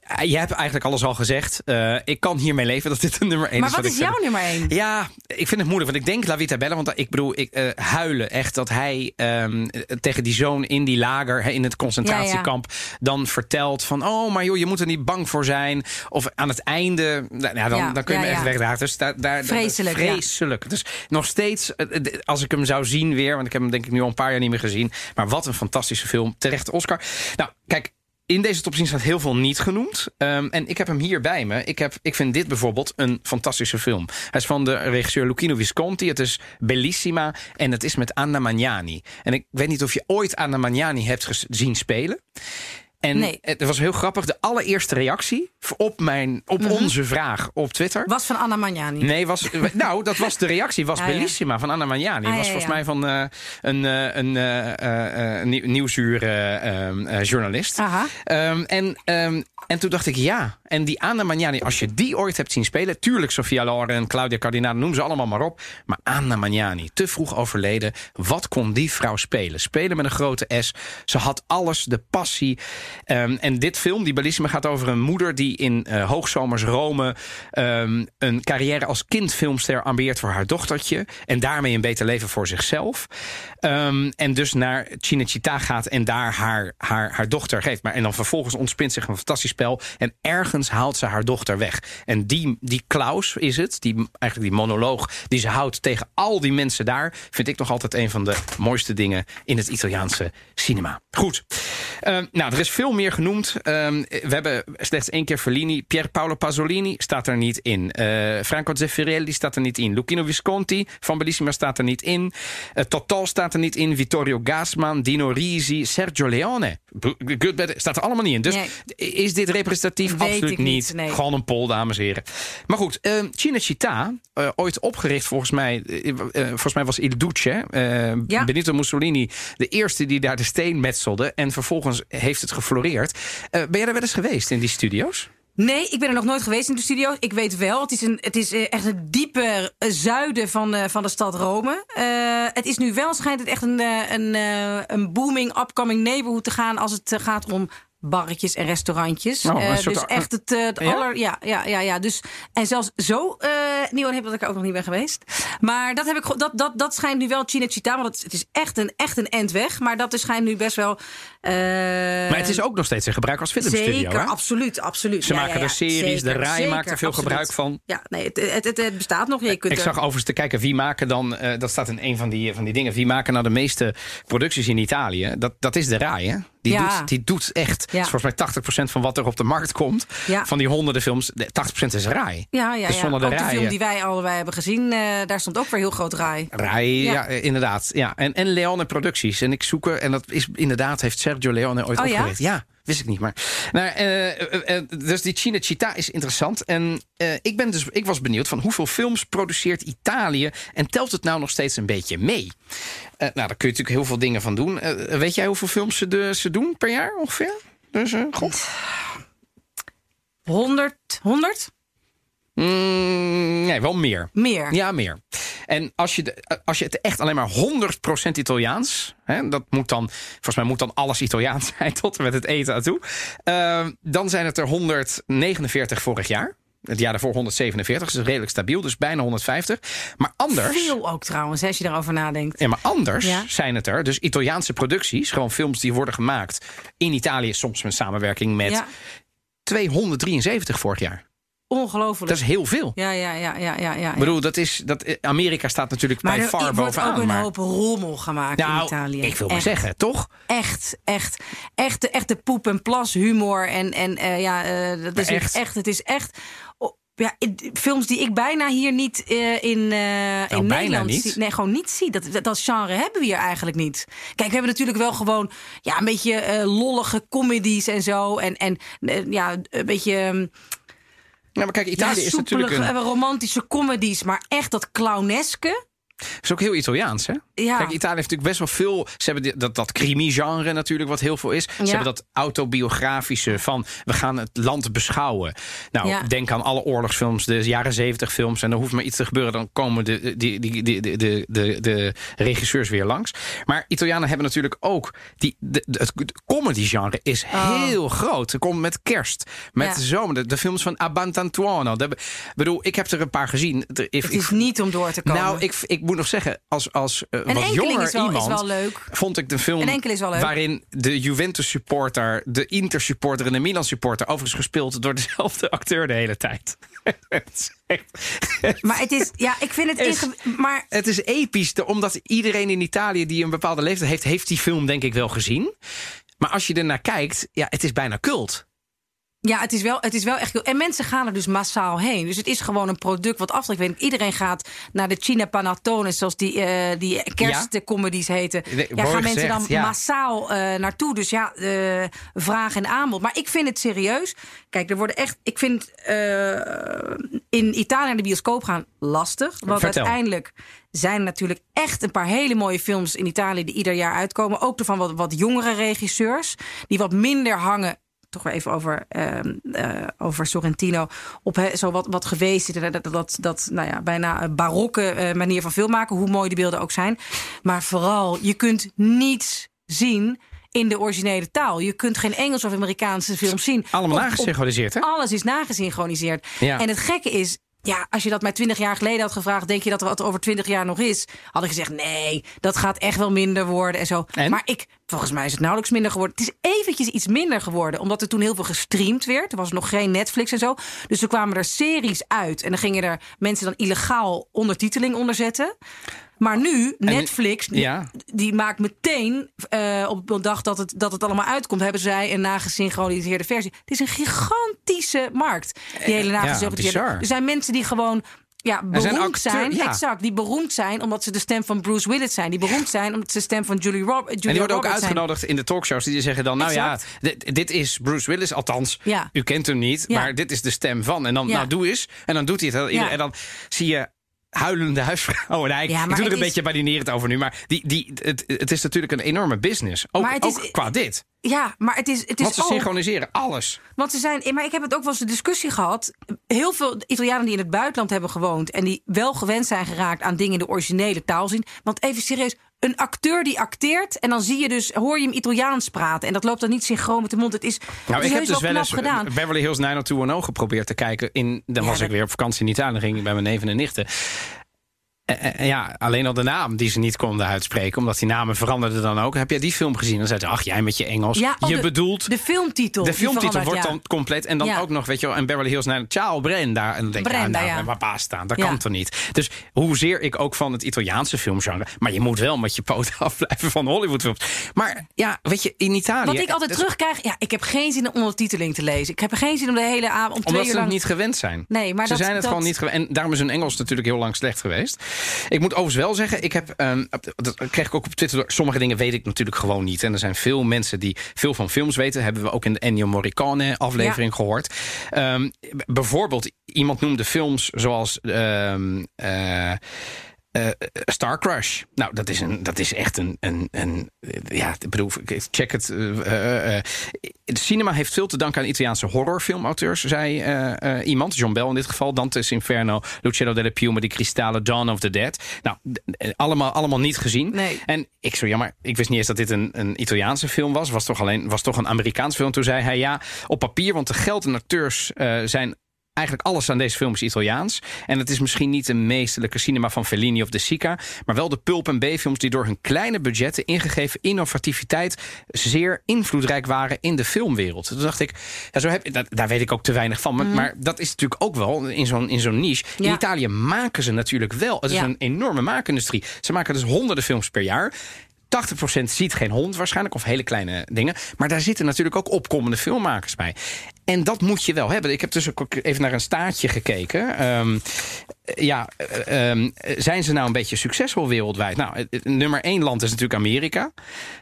eh, Je hebt eigenlijk alles al gezegd. Ik kan hiermee leven dat dit een nummer 1 Maar is. wat ik is jouw nummer één? Ja, ik vind het moeilijk. Want ik denk La Vita Bella. Want ik bedoel, ik huilen echt dat hij ehm, tegen die zoon in die lager, in het concentratiekamp, dan vertelt van: Oh, maar joh, je moet er niet bang voor zijn. Of aan het einde, nou, ja, dan, Ja, dan kun je ja, me echt wegdragen. Dus daar, daar, Vreselijk. Vreselijk. Dus nog steeds, eh, eh, als ik hem zou zien weer, want ik heb hem denk ik nu al een paar jaar niet meer gezien. Maar wat een fantastische film. Terecht Oscar. Nou, kijk. In deze top 10 staat heel veel niet genoemd. Ehm, en ik heb hem hier bij me. Ik, heb, ik vind dit bijvoorbeeld een fantastische film. Hij is van de regisseur Lucchino Visconti. Het is Bellissima. En het is met Anna Magnani. En ik weet niet of je ooit Anna Magnani hebt gezien spelen. En Nee. het was heel grappig. De allereerste reactie op, mijn, op Mhm. onze vraag op Twitter. Was van Anna Magnani. Nee, was, nou, dat was de reactie. Was ja. Bellissima van Anna Magnani. Ah, was ja, volgens mij van een, een nieuw- nieuwsuur journalist. En, en toen dacht ik, ja. En die Anna Magnani, als je die ooit hebt zien spelen... tuurlijk Sofia Loren en Claudia Cardinale, noem ze allemaal maar op. Maar Anna Magnani, te vroeg overleden. Wat kon die vrouw spelen? Spelen met een grote S. Ze had alles, de passie. Ehm, en dit film, die Bellissima, gaat over een moeder... die in eh, hoogzomers Rome ehm, een carrière als kindfilmster ambieert voor haar dochtertje. En daarmee een beter leven voor zichzelf. Ehm, en dus naar Cinecittà gaat en daar haar, haar, haar dochter geeft. Maar, en dan vervolgens ontspint zich een fantastisch spel. En ergens haalt ze haar dochter weg. En die, die Klaus is het, die, eigenlijk die monoloog die ze houdt tegen al die mensen daar... vind ik nog altijd een van de mooiste dingen in het Italiaanse cinema. Goed. Nou, er is veel meer genoemd. Ehm, we hebben slechts één keer Fellini. Pier Paolo Pasolini staat er niet in. Eh, Franco Zeffirelli staat er niet in. Lucchino Visconti van Bellissima staat er niet in. Eh, Total staat er niet in. Vittorio Gassman, Dino Risi, Sergio Leone. Good Bad staat er allemaal niet in. Dus Nee. is dit representatief? Weet Absoluut niet. niet, nee. Gewoon een poll, dames en heren. Maar goed, ehm Cinecittà, eh, ooit opgericht volgens mij... volgens mij was Il Duce, eh, Ja. Benito Mussolini... de eerste die daar de steen metselde. En vervolgens heeft het gefloreerd. Eh, ben jij er wel eens geweest in die studio's? Nee, ik ben er nog nooit geweest in de studio. Ik weet wel, het is, een, het is eh, echt een diepe eh, zuiden van, van de stad Rome. Het is nu wel, schijnt het echt een, een, een booming, upcoming neighborhood te gaan... als het gaat om barretjes en restaurantjes. Oh, Eh, soort- dus echt het, eh, het Ja? aller... Ja, ja, ja, ja. Dus, en zelfs zo uh, nieuw heb dat ik er ook nog niet ben geweest. Maar dat, heb ik, dat, dat, dat schijnt nu wel Cinecittà, want het, het is echt een, echt een end weg. Maar dat is schijnt nu best wel... eh, Maar het is ook nog steeds in gebruik als filmstudio. Zeker, hè? absoluut, absoluut. Ze Ja, maken ja, de series, de RAI zeker, maakt er veel absoluut. gebruik van. Ja, nee, het, het, het, het bestaat nog. Je kunt Ik er- zag overigens te kijken wie maken dan, eh, dat staat in een van die, van die dingen, wie maken nou de meeste producties in Italië? Dat, dat is de RAI, hè? Die, Ja. doet, die doet echt, Ja. is volgens mij 80% van wat er op de markt komt. Ja. Van die honderden films, de 80% is RAI. Ja, ja, Dus ja. zonder de film eh, die wij allebei hebben gezien, eh, daar stond ook weer heel groot raai. RAI, ja, eh, inderdaad. Ja. En, en Leone Producties. En ik zoek er, en dat is inderdaad, heeft Sergio Leone ooit Oh, ja? opgericht. Ja, wist ik niet. Maar, nou, eh, eh, eh, dus die Cinecittà is interessant. En ik, ben dus, ik was benieuwd van hoeveel films produceert Italië en telt het nou nog steeds een beetje mee? Nou, daar kun je natuurlijk heel veel dingen van doen. Weet jij hoeveel films ze, de, ze doen per jaar ongeveer? Dus, god. 100? 100? Mm, nee, wel meer. Meer. Ja, meer. En als je, de, als je het echt alleen maar 100% Italiaans... Hè, dat moet dan, volgens mij moet dan alles Italiaans zijn... tot en met het eten aan toe. eh, dan zijn het er 149 vorig jaar. Het jaar daarvoor 147, dus redelijk stabiel. Dus bijna 150. Maar anders... Veel ook trouwens, als je daarover nadenkt. Ja, maar anders Ja. zijn het er. Dus Italiaanse producties, gewoon films die worden gemaakt in Italië, soms met samenwerking met Ja, 273 vorig jaar. Ongelooflijk. Dat is heel veel. Ja, ja, ja, ja, ja. ja. Ik bedoel, dat is, dat, Amerika staat natuurlijk maar bij er far wordt bovenaan. ook een maar... hoop rommel gemaakt in Nou, Italië. ik wil maar Echt. zeggen, toch? Echt, echt. Echte, echte poep en plas humor. En, en eh, ja, eh, dat is echt. echt? echt. Het is echt. oh, ja, films die ik bijna hier niet eh, in, eh, in bijna Nederland niet? zie. Nee, gewoon niet zie. Dat, dat, dat genre hebben we hier eigenlijk niet. Kijk, we hebben natuurlijk wel gewoon ja, een beetje eh, lollige comedies en zo. En, en eh, ja, een beetje ehm, Ja, maar kijk, ja, Italië is natuurlijk een, romantische comedies. Maar echt dat clowneske. is ook heel Italiaans, hè? Ja. Kijk, Italië heeft natuurlijk best wel veel. Ze hebben die- dat, dat crimi-genre natuurlijk, wat heel veel is. Ze Ja. hebben dat autobiografische van we gaan het land beschouwen. Nou, Ja. denk aan alle oorlogsfilms, de jaren zeventig films. En er hoeft maar iets te gebeuren, dan komen de, die, die, die, de, de, de, de regisseurs weer langs. Maar Italianen hebben natuurlijk ook. Die, de, de- het comedy-genre is heel groot. Er komt met kerst, met Oh. Zomer. De, de films van Abantantuono. Dat, bedoel, ik heb er een paar gezien. Er- ik- Het is niet om door te komen. nou, ik, ik moet nog zeggen, als, als eh, Een wat jonger is wel- is wel leuk. vond ik de film waarin de Juventus-supporter... de Inter-supporter en de Milan-supporter... overigens gespeeld door dezelfde acteur de hele tijd. Maar het is, ja, ik vind het Maar het is episch, omdat iedereen in Italië... die een bepaalde leeftijd heeft, heeft die film denk ik wel gezien. Maar als je ernaar kijkt, ja, het is bijna cult. Ja, het is, wel, het is wel echt heel... En mensen gaan er dus massaal heen. Dus het is gewoon een product wat aftrekt. Ik weet, niet, iedereen gaat naar de China Panatones... zoals die, eh die kerstcomedies heten. Nee, Ja, gaan mensen dan ja. massaal eh, naartoe. Dus ja, eh, vraag en aanbod. Maar ik vind het serieus. Kijk, er worden echt... Ik vind in Italië naar de bioscoop gaan lastig. Want Vertel. uiteindelijk zijn er natuurlijk echt een paar hele mooie films in Italië... die ieder jaar uitkomen. Ook van wat, wat jongere regisseurs. Die wat minder hangen toch weer even over, eh, over Sorrentino. Op he, zo wat, wat geweest is. Dat, dat, dat, dat nou ja, bijna een barokke eh, manier van filmmaken. Hoe mooi die beelden ook zijn. Maar vooral, je kunt niets zien in de originele taal. Je kunt geen Engels of Amerikaanse film zien. Allemaal nagesynchroniseerd, hè? Alles is nagesynchroniseerd. Ja. En het gekke is. Ja, als je dat mij twintig jaar geleden had gevraagd, denk je dat er wat over twintig jaar nog is? Had ik gezegd, nee, dat gaat echt wel minder worden en zo. En? Maar ik, volgens mij is het nauwelijks minder geworden. Het is eventjes iets minder geworden, omdat er toen heel veel gestreamd werd. Er was nog geen Netflix en zo. Dus er kwamen er series uit en dan gingen er mensen dan illegaal ondertiteling onder zetten. Maar nu, Netflix, ja. die maakt meteen eh, op de dag dat het, dat het allemaal uitkomt, hebben zij een nagesynchroniseerde versie. Het is een gigantische markt. Die hele nagesynchroniseerde. bizar. er zijn mensen die gewoon. Ja, Er zijn beroemd acteur- zijn, ja. exact. Die beroemd zijn omdat ze de stem van Bruce Willis zijn. Die beroemd zijn omdat ze de stem van Julie, Rob Julia En die worden ook Roberts zijn. uitgenodigd in de talkshows. Die zeggen dan, nou Exact. ja, dit, dit is Bruce Willis. Althans, Ja. u kent hem niet, Ja. maar dit is de stem van. En dan, Ja. nou doe eens. En dan doet hij het. Ja. En dan zie je huilende huisvrouwen. Nee, Ja, ik doe er een is- beetje badinerend over nu. Maar die, die, het, het is natuurlijk een enorme business. Ook, Maar het is- ook qua dit. Ja, maar het is, het is Want ze ook... synchroniseren alles. Want ze zijn, maar ik heb het ook wel eens een discussie gehad. Heel veel Italianen die in het buitenland hebben gewoond en die wel gewend zijn geraakt aan dingen in de originele taal zien. Want even serieus, een acteur die acteert en dan zie je dus, hoor je hem Italiaans praten en dat loopt dan niet synchroon met de mond. Het is, Nou, het is ik heb dus wel eens gedaan. Beverly Hills 90210 geprobeerd te kijken. In, dan Ja, was ik weer op vakantie in Italië. Dan ging ik bij mijn neven en nichten. Eh, eh, ja, alleen al de naam die ze niet konden uitspreken. Omdat die namen veranderden dan ook. Heb jij die film gezien? Dan zei ze, ach jij met je Engels. Ja, oh, je de- bedoelt... de filmtitel. de filmtitel wordt ja. dan compleet. En dan Ja. ook nog, weet je wel, en Beverly Hills 9, Ciao Brenda. En dan denk Brenda, ja, nou, waar baas staan. Dat kan toch niet? Dus hoezeer ik ook van het Italiaanse filmgenre. Maar je moet wel met je poot afblijven van Hollywoodfilms. Maar ja, weet je, in Italië... Wat ik altijd dus- terugkrijg, ja, ik heb geen zin om ondertiteling te lezen. Ik heb er geen zin om de hele avond om twee Omdat uur ze het niet gewend zijn. Nee, maar ze dat- zijn het dat- gewoon niet gewend. En daarom is hun Engels natuurlijk heel lang slecht geweest. Ik moet overigens wel zeggen, ik heb, ehm, dat kreeg ik ook op Twitter. Sommige dingen weet ik natuurlijk gewoon niet. En er zijn veel mensen die veel van films weten. Hebben we ook in de Ennio Morricone aflevering gehoord. Ehm, bijvoorbeeld, iemand noemde films zoals. ehm, eh, eh, Star Crush. Nou, dat is, een, dat is echt een, een, een. Ja, ik bedoel, ik check het. De cinema heeft veel te danken aan Italiaanse horrorfilmauteurs, zei iemand. John Bell in dit geval. Dante's Inferno, Luciano della Piuma, Die Cristallen, Dawn of the Dead. Nou, allemaal, allemaal niet gezien. Nee. En ik zo jammer, ik wist niet eens dat dit een, een Italiaanse film was. Was toch, alleen, was toch een Amerikaanse film. Toen zei hij ja, op papier, want de geld en acteurs zijn eigenlijk alles aan deze film is Italiaans. En het is misschien niet de meesterlijke cinema van Fellini of De Sica... maar wel de pulp- en B-films die door hun kleine budgetten... ingegeven innovativiteit zeer invloedrijk waren in de filmwereld. Toen dacht ik, ja, zo heb, dat, daar weet ik ook te weinig van. Maar, maar dat is natuurlijk ook wel in zo'n in zo'n niche. In. Italië maken ze natuurlijk wel. Het is Ja. een enorme maakindustrie. Ze maken dus honderden films per jaar... 80% ziet geen hond waarschijnlijk, of hele kleine dingen. Maar daar zitten natuurlijk ook opkomende filmmakers bij. En dat moet je wel hebben. Ik heb dus ook even naar een staartje gekeken. Ehm, ja, eh, ehm, zijn ze nou een beetje succesvol wereldwijd? Nou, nummer één land is natuurlijk Amerika.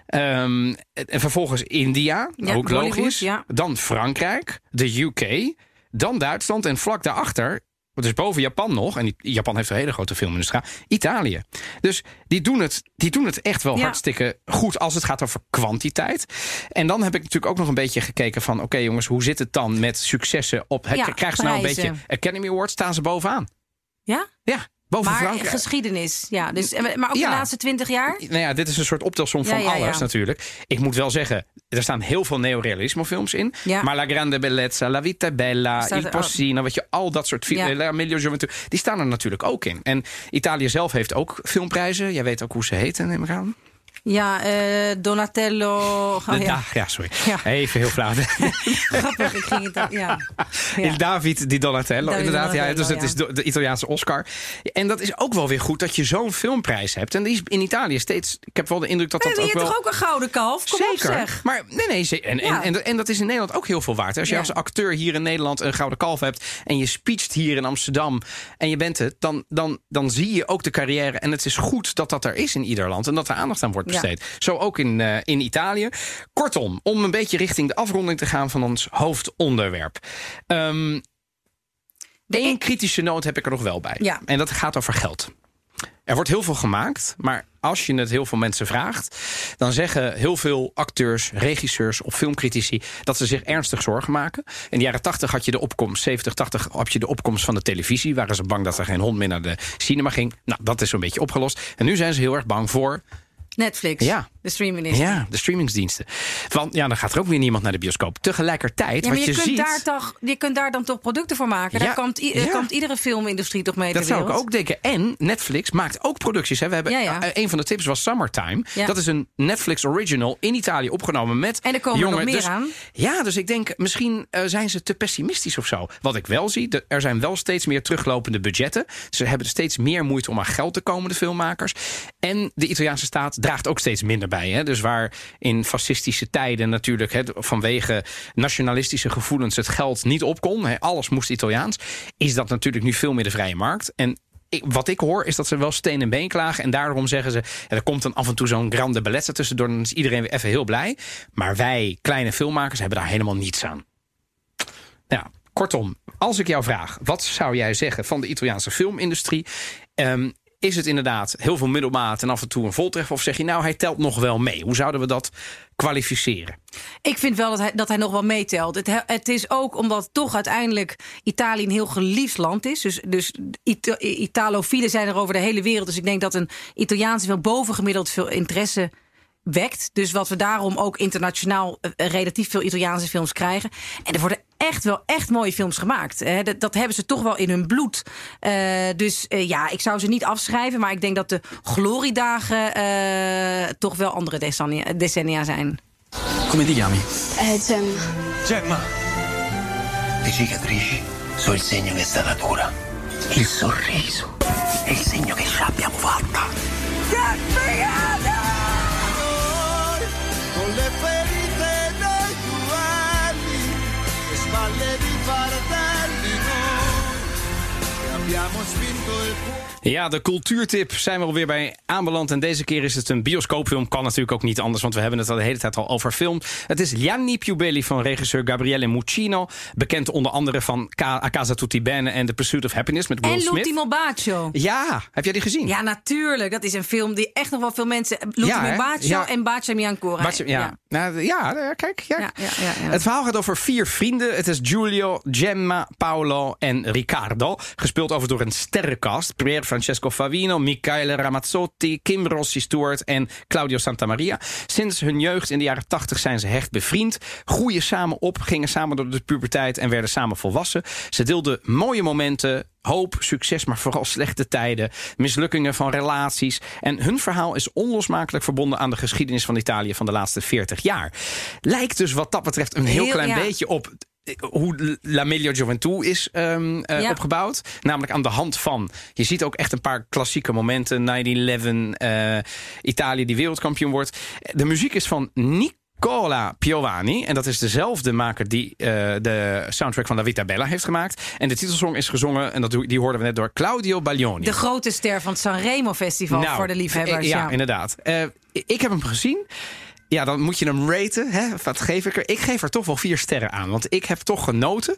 Ehm, en vervolgens India, Ja, ook logisch. ja. Dan Frankrijk, de UK, dan Duitsland en vlak daarachter dus boven Japan nog, en Japan heeft een hele grote filmindustrie, Italië. Dus die doen het, die doen het echt wel Ja. hartstikke goed als het gaat over kwantiteit. En dan heb ik natuurlijk ook nog een beetje gekeken van... oké jongens, hoe zit het dan met successen op... Ja, krijgen ze nou een beetje Academy Awards? Staan ze bovenaan? Ja? Ja, boven Maar Frankrijk. geschiedenis, ja. Dus, maar ook Ja. de laatste twintig jaar? Nou ja, dit is een soort optelsom van Ja, ja, ja. alles natuurlijk. Ik moet wel zeggen, er staan heel veel neorealisme films in. Maar La Grande Bellezza, La Vita Bella, Il Porcino, weet je, al dat soort films. La Meglio Gioventù, die staan er natuurlijk ook in. En Italië zelf heeft ook filmprijzen. Jij weet ook hoe ze heten, neem ik aan. Ja, eh, Donatello. Oh, De- ja. ja, sorry. Ja. Even heel flauw. Grappig, ik ging het. Ja. David di Donatello, David inderdaad. Ja, dus het is de, Italiaanse Oscar. En dat is ook wel weer goed dat je zo'n filmprijs hebt. En die is in Italië steeds... Ik heb wel de indruk dat dat je ook hebt wel... toch ook een gouden kalf? Kom Zeker. op zeg. Maar nee, nee. En, en, en, en dat is in Nederland ook heel veel waard. Als je als acteur hier in Nederland een gouden kalf hebt. en je speecht hier in Amsterdam. en je bent het. dan, dan, dan zie je ook de carrière. En het is goed dat dat er is in ieder land. en dat er aandacht aan wordt Ja. besteed. Zo ook in, eh, in Italië. Kortom, om een beetje richting de afronding te gaan van ons hoofdonderwerp. Ehm De Eén ik- kritische noot heb ik er nog wel bij. Ja. En dat gaat over geld. Er wordt heel veel gemaakt, maar als je het heel veel mensen vraagt, dan zeggen heel veel acteurs, regisseurs of filmcritici dat ze zich ernstig zorgen maken. In de jaren 80 had je de opkomst, 70, 80 had je de opkomst van de televisie. Waren ze bang dat er geen hond meer naar de cinema ging. Nou, dat is zo'n beetje opgelost. En nu zijn ze heel erg bang voor Netflix. Ja. De streaming is. ja, de streamingsdiensten. Want ja, dan gaat er ook weer niemand naar de bioscoop. Tegelijkertijd, Ja, maar wat je, je, kunt ziet. daar toch, je kunt daar dan toch producten voor maken? Ja, Daar komt, ja. komt iedere filmindustrie toch mee Dat zou ik ook denken. En Netflix maakt ook producties. Hè. We hebben, Ja, eh, een van de tips was Summertime. Dat is een Netflix original in Italië opgenomen met En er komen er nog meer dus, aan. Ja, dus ik denk misschien eh, zijn ze te pessimistisch of zo. Wat ik wel zie, de- er zijn wel steeds meer teruglopende budgetten. Ze hebben steeds meer moeite om aan geld te komen, de filmmakers. En de Italiaanse staat draagt ook steeds minder bij. Hè. Dus waar in fascistische tijden natuurlijk hè, vanwege nationalistische gevoelens het geld niet op kon, hè, alles moest Italiaans, is dat natuurlijk nu veel meer de vrije markt. En ik- wat ik hoor is dat ze wel steen en been klagen. En daarom zeggen ze, er komt dan af en toe zo'n grande bellezza tussendoor. Dan is iedereen weer even heel blij. Maar wij, kleine filmmakers, hebben daar helemaal niets aan. Nou, kortom, als ik jou vraag, wat zou jij zeggen van de Italiaanse filmindustrie? Ehm, is het inderdaad heel veel middelmaat en af en toe een voltreffer? Of zeg je nou, hij telt nog wel mee? Hoe zouden we dat kwalificeren? Ik vind wel dat hij, dat hij nog wel meetelt. Het, he- het is ook omdat toch uiteindelijk Italië een heel geliefd land is. Dus, dus Ita- Italofielen zijn er over de hele wereld. Dus ik denk dat een Italiaanse film bovengemiddeld veel interesse wekt. Dus wat we daarom ook internationaal eh, relatief veel Italiaanse films krijgen. En er worden echt wel echt mooie films gemaakt. Hè. Dat, dat hebben ze toch wel in hun bloed. Eh, dus eh, ja, ik zou ze niet afschrijven. Maar ik denk dat de gloriedagen eh, toch wel andere decennia, decennia zijn. Come ti chiami? Eh, Gemma. Gemma. Le cicatrici sono il segno che sta natura. Il sorriso è il segno che ce l'abbiamo fatta. Con che abbiamo spinto il cuore. Ja, de cultuurtip zijn we alweer bij aanbeland. En deze keer is het een bioscoopfilm. Kan natuurlijk ook niet anders, want we hebben het al de hele tijd al over film. Het is Gianni Piubelli van regisseur Gabriele Muccino. Bekend onder andere van A Casa Tutti Bene en The Pursuit of Happiness met Will En Smith. L'Ultimo Bacio. Ja, heb jij die gezien? Ja, natuurlijk. Dat is een film die echt nog wel veel mensen... L'Ultimo Ja? Bacio Ja. en Bacio Mi Ancora. Bacio- ja. Nou, ja, ja, kijk. Ja. Ja, ja, ja. Het verhaal gaat over vier vrienden. Het is Giulio, Gemma, Paolo en Riccardo. Gespeeld over door een sterrencast. Pier Francesco Favino, Michele Ramazzotti, Kim Rossi Stewart en Claudio Santamaria. Sinds hun jeugd in de jaren 80 zijn ze hecht bevriend. Groeien samen op, gingen samen door de puberteit en werden samen volwassen. Ze deelden mooie momenten, hoop, succes, maar vooral slechte tijden, mislukkingen van relaties. En hun verhaal is onlosmakelijk verbonden aan de geschiedenis van Italië van de laatste 40 jaar. Lijkt dus wat dat betreft een heel, Heel, klein ja. beetje op hoe La Meglio Gioventù is ehm, eh, Ja. opgebouwd. Namelijk aan de hand van. Je ziet ook echt een paar klassieke momenten. 9-11, eh, Italië die wereldkampioen wordt. De muziek is van Nicola Piovani. En dat is dezelfde maker die eh, de soundtrack van La Vita Bella heeft gemaakt. En de titelsong is gezongen, en dat, die hoorden we net door Claudio Baglioni. De grote ster van het Sanremo Festival Nou, voor de liefhebbers. eh, Ja, Ja, inderdaad. Eh, ik heb hem gezien. Ja, dan moet je hem raten. Hè? Wat geef ik er? Ik geef er toch wel vier sterren aan. Want ik heb toch genoten.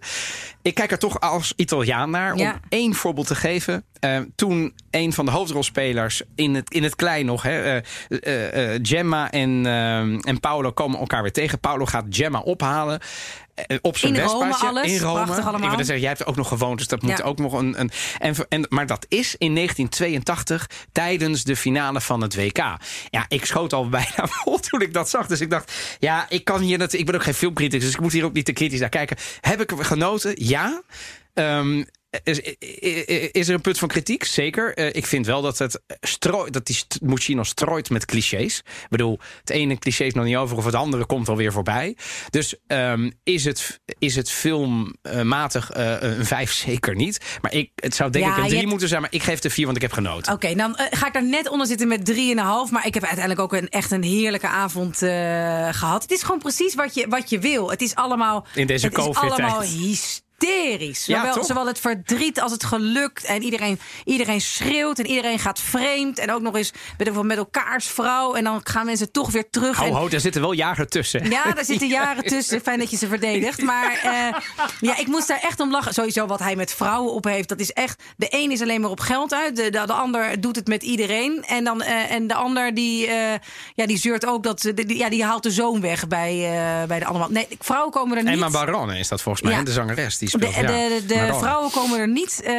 Ik kijk er toch als Italiaan naar. Ja. Om één voorbeeld te geven. Eh, toen een van de hoofdrolspelers in het, in het klein nog. Hè, eh, eh, Gemma en, en Paolo komen elkaar weer tegen. Paolo gaat Gemma ophalen. Eh, op zijn In Rome Vespaatje. alles. In Rome. Prachtig allemaal. Ik wilde zeggen, jij hebt ook nog gewoond. Dus dat moet Ja. ook nog een. een en, en, maar dat is in 1982 tijdens de finale van het WK. Ja, ik schoot al bijna vol toen ik dat zag. Dus ik dacht, ja, ik kan hier natuurlijk. Ik ben ook geen filmcriticus, dus ik moet hier ook niet te kritisch naar kijken. Heb ik genoten? Ja. Ehm, is, is- er een punt van kritiek? Zeker. Eh, ik vind wel dat, het strooit, dat die st- Muccino strooit met clichés. Ik bedoel, het ene cliché is nog niet over... of het andere komt alweer voorbij. Dus ehm, is, het, is het filmmatig eh, een vijf? Zeker niet. Maar ik, het zou denk Ja, ik een drie hebt- moeten zijn. Maar ik geef de vier, want ik heb genoten. Oké, dan eh, ga ik daar net onder zitten met 3,5. Maar ik heb uiteindelijk ook een, echt een heerlijke avond eh, gehad. Het is gewoon precies wat je, wat je wil. Het is allemaal, In deze het is COVID-tijd. allemaal hysterisch. Ja, Zowel, zowel het verdriet als het gelukt. En iedereen, iedereen schreeuwt en iedereen gaat vreemd. En ook nog eens wel, met elkaars vrouw. En dan gaan mensen toch weer terug. Ho, en, ho, daar zitten wel jaren tussen. ja, daar zitten jaren tussen. Fijn dat je ze verdedigt. Maar eh, ja, ik moest daar echt om lachen. Sowieso wat hij met vrouwen op heeft. Dat is echt. De een is alleen maar op geld uit. De, de, de ander doet het met iedereen. En, dan, eh, en de ander die, eh, ja, die zeurt ook dat. Die, ja, die haalt de zoon weg bij, bij de man. Nee, vrouwen komen er niet. Emma Barone is dat volgens mij, Ja. de zangeres. Die speelt, de, ja. de, de vrouwen komen er niet eh,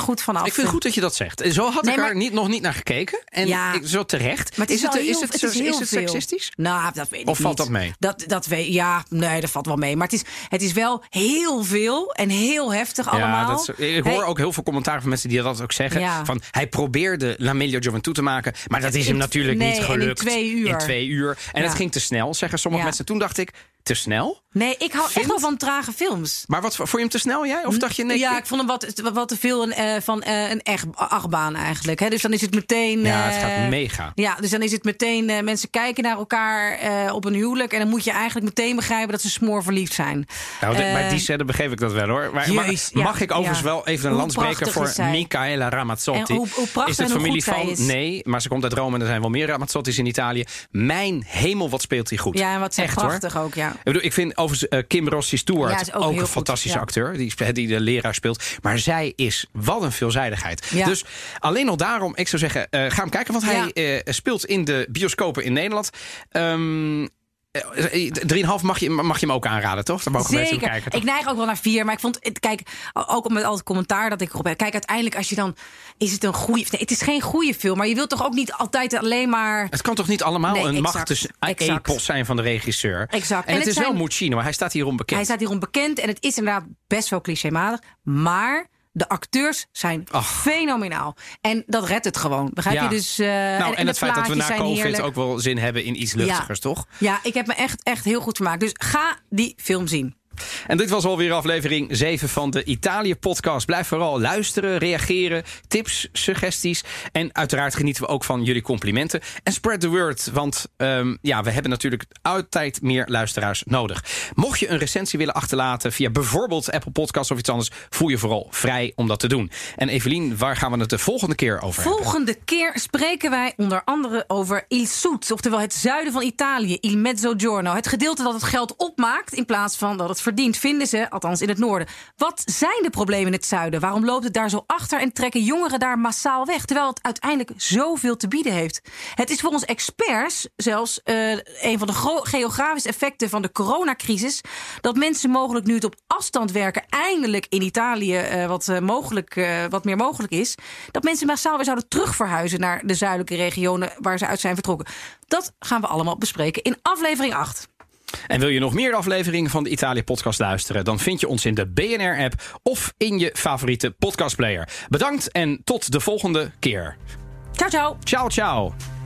goed vanaf. Ik vind het goed dat je dat zegt. Zo had Nee, ik er maar- niet, nog niet naar gekeken. En Ja. ik, zo terecht. Maar het is, het, wel is het, het is heel is het seksistisch? Nou, dat weet ik Of valt dat mee? Dat, dat weet, ja, nee, dat valt wel mee. Maar het is, het is wel heel veel en heel heftig allemaal. Ja, dat is- ik hoor Hey, ook heel veel commentaar van mensen die dat ook zeggen. Van, hij probeerde La Meglio Gioventù te maken, maar dat is hem natuurlijk nee, niet en in gelukt. twee uur. In twee uur. En het ging te snel, zeggen sommige mensen. Toen dacht ik, te snel? Nee, ik hou echt Vind? wel van trage films. Maar wat, vond je hem te snel, jij? Of dacht je, nee, ja, ik vond hem wat, wat te veel een, eh, van eh, een echt achtbaan eigenlijk. Hè? Dus dan is het meteen. Ja, het eh, gaat mega. Ja, dus dan is het meteen. mensen kijken naar elkaar eh, op een huwelijk. En dan moet je eigenlijk meteen begrijpen dat ze smoor verliefd zijn. Nou, bij die scène begreep ik dat wel hoor. Maar, maar Jezus, ja, mag ik overigens ja. wel even een prachtig voor? Michaela Ramazzotti? En hoe- hoe prachtig is het en hoe familie van? is. Nee, maar ze komt uit Rome en er zijn wel meer Ramazzotti's in Italië. Mijn hemel, wat speelt hij goed. Ja, en wat zijn Echt, hoor. prachtig ook, ja. Ik, bedoel, ik vind overigens Kim Rossi Stewart Ja, ook ook, heel een goed, fantastische ja. acteur. Die, de leraar speelt. Maar zij is wat een veelzijdigheid. Ja. Dus alleen al daarom, ik zou zeggen, eh, ga hem kijken. Want hij eh, speelt in de bioscopen in Nederland. Ehm eh, 3,5 mag je, mag je hem ook aanraden, toch? Dan mogen mensen hem Zeker. kijken. toch? ik neig ook wel naar vier. Maar ik vond het, kijk, ook met al het commentaar dat ik erop heb. Kijk, uiteindelijk, als je dan. Is het een goede. Nee, het is geen goede film. Maar je wilt toch ook niet altijd alleen maar. Het kan toch niet allemaal Nee, een exact, epos zijn van de regisseur? Exact. En, En het, het is wel zijn- Muccino, hij staat hier onbekend. Hij staat hier onbekend. En het is inderdaad best wel clichématig. Maar. De acteurs zijn fenomenaal. En dat redt het gewoon. Begrijp Ja. je? Dus, eh, nou, en, de het feit dat we na COVID heerlijk. ook wel zin hebben in iets luchtigers, toch? Ja, ik heb me echt, echt heel goed vermaakt. Dus ga die film zien. En dit was alweer aflevering 7 van de Italië-podcast. Blijf vooral luisteren, reageren, tips, suggesties. En uiteraard genieten we ook van jullie complimenten. En spread the word, want ehm, ja, we hebben natuurlijk altijd meer luisteraars nodig. Mocht je een recensie willen achterlaten via bijvoorbeeld Apple Podcasts of iets anders... voel je vooral vrij om dat te doen. En Evelien, waar gaan we het de volgende keer over hebben? Volgende keer spreken wij onder andere over Il Sud, oftewel het zuiden van Italië, Il Mezzogiorno. Het gedeelte dat het geld opmaakt in plaats van dat het verdient, vinden ze, althans in het noorden. Wat zijn de problemen in het zuiden? Waarom loopt het daar zo achter en trekken jongeren daar massaal weg, terwijl het uiteindelijk zoveel te bieden heeft? Het is volgens experts zelfs eh, een van de geografische effecten van de coronacrisis dat mensen mogelijk nu het op afstand werken eindelijk in Italië eh, wat, eh, mogelijk, wat meer mogelijk is, dat mensen massaal weer zouden terugverhuizen naar de zuidelijke regionen waar ze uit zijn vertrokken. Dat gaan we allemaal bespreken in aflevering 8. En wil je nog meer afleveringen van de Italië-podcast luisteren... dan vind je ons in de BNR-app of in je favoriete podcastplayer. Bedankt en tot de volgende keer. Ciao, ciao. Ciao, ciao.